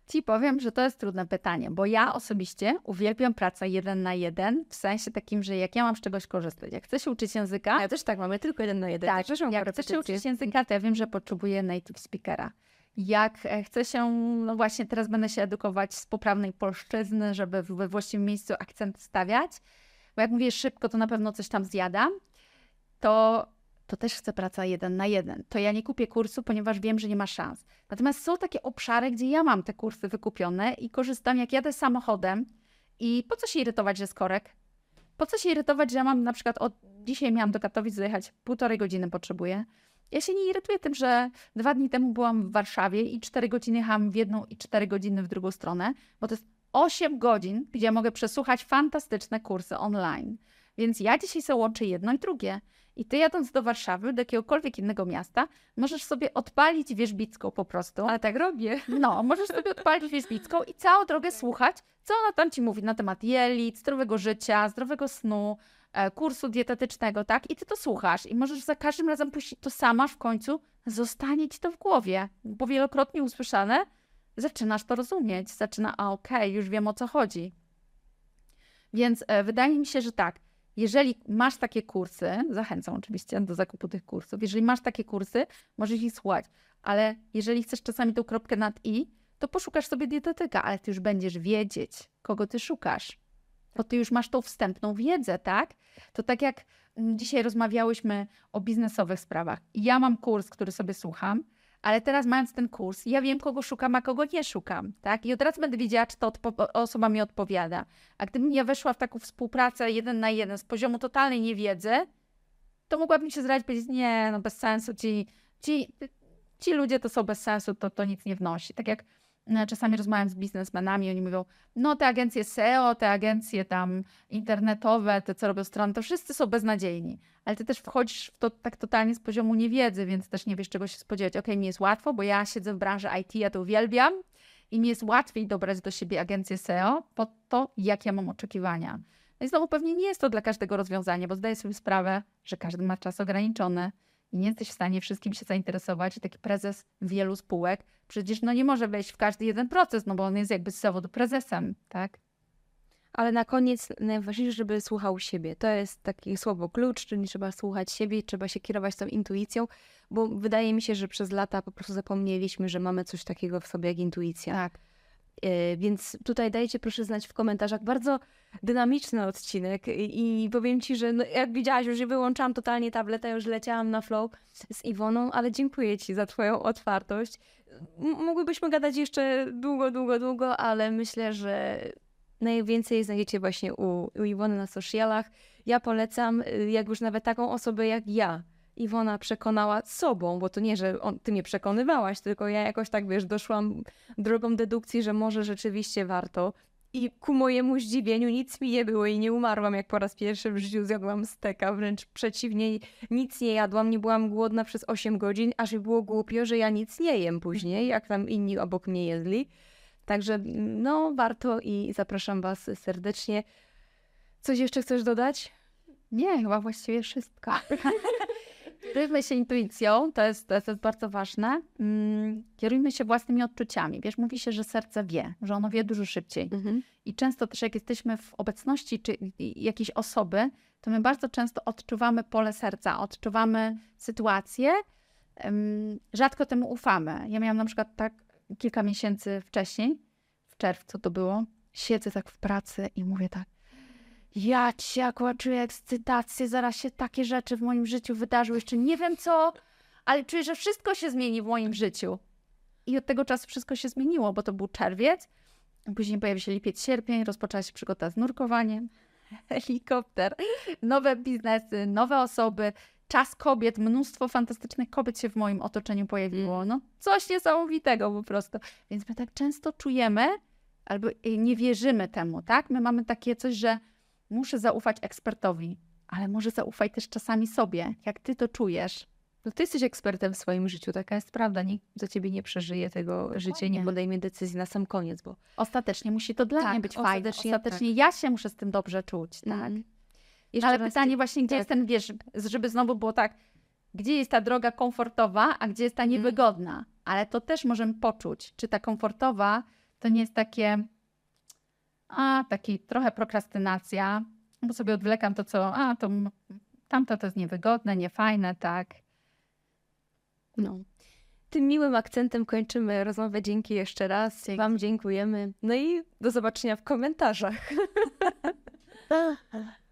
Ci powiem, że to jest trudne pytanie, bo ja osobiście uwielbiam pracę jeden na jeden, w sensie takim, że jak ja mam z czegoś korzystać, jak chcę się uczyć języka... Ja też tak, mamy tylko jeden na jeden. Tak, jak chcę się uczyć języka, to ja wiem, że potrzebuję native speakera jak e, chcę się, no właśnie teraz będę się edukować z poprawnej polszczyzny, żeby we właściwym miejscu akcent stawiać, bo jak mówię szybko, to na pewno coś tam zjadam, to, to też chcę praca jeden na jeden. To ja nie kupię kursu, ponieważ wiem, że nie ma szans. Natomiast są takie obszary, gdzie ja mam te kursy wykupione i korzystam, jak jadę samochodem i po co się irytować, że jest korek? Po co się irytować, że ja mam na przykład od dzisiaj miałam do Katowic dojechać, półtorej godziny potrzebuję, ja się nie irytuję tym, że dwa dni temu byłam w Warszawie i cztery godziny jechałam w jedną i cztery godziny w drugą stronę, bo to jest 8 godzin, gdzie mogę przesłuchać fantastyczne kursy online. Więc ja dzisiaj sobie łączę jedno i drugie. I ty jadąc do Warszawy, do jakiegokolwiek innego miasta, możesz sobie odpalić wierzbicką po prostu. Ale tak robię. No, możesz sobie odpalić wierzbicką i całą drogę słuchać, co ona tam ci mówi na temat jelit, zdrowego życia, zdrowego snu, E, kursu dietetycznego, tak? I ty to słuchasz i możesz za każdym razem puścić to sama w końcu, zostanie ci to w głowie, bo wielokrotnie usłyszane, zaczynasz to rozumieć, zaczyna, a okej, okay, już wiem o co chodzi. Więc e, wydaje mi się, że tak, jeżeli masz takie kursy, zachęcam oczywiście do zakupu tych kursów, jeżeli masz takie kursy, możesz ich słuchać, ale jeżeli chcesz czasami tą kropkę nad i, to poszukasz sobie dietetyka, ale ty już będziesz wiedzieć, kogo ty szukasz bo ty już masz tą wstępną wiedzę, tak? To tak jak mm, dzisiaj rozmawiałyśmy o biznesowych sprawach. Ja mam kurs, który sobie słucham, ale teraz mając ten kurs, ja wiem, kogo szukam, a kogo nie szukam, tak? I od razu będę wiedziała, czy ta osoba mi odpowiada. A gdybym ja weszła w taką współpracę jeden na jeden z poziomu totalnej niewiedzy, to mogłabym się zradzić powiedzieć, nie, no bez sensu, ci, ci, ci ludzie to są bez sensu, to, to nic nie wnosi. Tak jak czasami rozmawiam z biznesmenami, oni mówią, no te agencje SEO, te agencje tam internetowe, te co robią strony, to wszyscy są beznadziejni. Ale ty też wchodzisz w to tak totalnie z poziomu niewiedzy, więc też nie wiesz czego się spodziewać. Okej, okay, mi jest łatwo, bo ja siedzę w branży IT, ja to uwielbiam i mi jest łatwiej dobrać do siebie agencję SEO po to, jak ja mam oczekiwania. No i znowu pewnie nie jest to dla każdego rozwiązanie, bo zdaję sobie sprawę, że każdy ma czas ograniczony i nie jesteś w stanie wszystkim się zainteresować. Taki prezes wielu spółek przecież no nie może wejść w każdy jeden proces, no bo on jest jakby z zawodu prezesem, tak? Ale na koniec najważniejsze, żeby słuchał siebie. To jest takie słowo klucz, czyli trzeba słuchać siebie, trzeba się kierować tą intuicją, bo wydaje mi się, że przez lata po prostu zapomnieliśmy, że mamy coś takiego w sobie jak intuicja. Tak. E, więc tutaj dajcie proszę znać w komentarzach. Bardzo dynamiczny odcinek i powiem Ci, że no, jak widziałaś, już wyłączałam totalnie tabletę, już leciałam na flow z Iwoną, ale dziękuję Ci za Twoją otwartość. Mogłybyśmy gadać jeszcze długo, długo, długo, ale myślę, że najwięcej znajdziecie właśnie u, u Iwony na socialach. Ja polecam, y, jak już nawet taką osobę jak ja, Iwona przekonała sobą, bo to nie, że on, ty mnie przekonywałaś, tylko ja jakoś tak, wiesz, doszłam drogą dedukcji, że może rzeczywiście warto. I ku mojemu zdziwieniu nic mi nie było i nie umarłam, jak po raz pierwszy w życiu zjadłam steka. Wręcz przeciwnie, nic nie jadłam, nie byłam głodna przez 8 godzin, aż mi było głupio, że ja nic nie jem później, jak tam inni obok mnie jedli. Także no, warto i zapraszam Was serdecznie. Coś jeszcze chcesz dodać? Nie, chyba właściwie wszystko. Kierujmy się intuicją, to jest, to jest bardzo ważne. Mm, kierujmy się własnymi odczuciami. Wiesz, mówi się, że serce wie, że ono wie dużo szybciej. Mhm. I często też jak jesteśmy w obecności czy jakiejś osoby, to my bardzo często odczuwamy pole serca, odczuwamy sytuację, rzadko temu ufamy. Ja miałam na przykład tak kilka miesięcy wcześniej, w czerwcu to było, siedzę tak w pracy i mówię tak, ja cię czuję ekscytację, zaraz się takie rzeczy w moim życiu wydarzyły, jeszcze nie wiem co, ale czuję, że wszystko się zmieni w moim życiu. I od tego czasu wszystko się zmieniło, bo to był czerwiec, później pojawił się lipiec, sierpień, rozpoczęła się przygoda z nurkowaniem, helikopter, nowe biznesy, nowe osoby, czas kobiet, mnóstwo fantastycznych kobiet się w moim otoczeniu pojawiło. No, coś niesamowitego po prostu. Więc my tak często czujemy, albo nie wierzymy temu, tak? My mamy takie coś, że muszę zaufać ekspertowi, ale może zaufaj też czasami sobie, jak ty to czujesz. No ty jesteś ekspertem w swoim życiu, taka jest prawda. Nikt za ciebie nie przeżyje tego Dokładnie. życia, nie podejmie decyzji na sam koniec, bo Ostatecznie musi to dla Tak, mnie być fajne. ostatecznie Ostatecznie ja się muszę z tym dobrze czuć, tak? Mhm. ale pytanie ci- właśnie, gdzie tak. jest ten, wiesz, żeby znowu było tak, gdzie jest ta droga komfortowa, a gdzie jest ta Mhm. niewygodna. Ale to też możemy poczuć, czy ta komfortowa to nie jest takie, a, taki trochę prokrastynacja, bo sobie odwlekam to, co, a, to tamto to jest niewygodne, niefajne, tak. No. Tym miłym akcentem kończymy rozmowę. Dzięki jeszcze raz. Dzięki. Wam dziękujemy. No i do zobaczenia w komentarzach.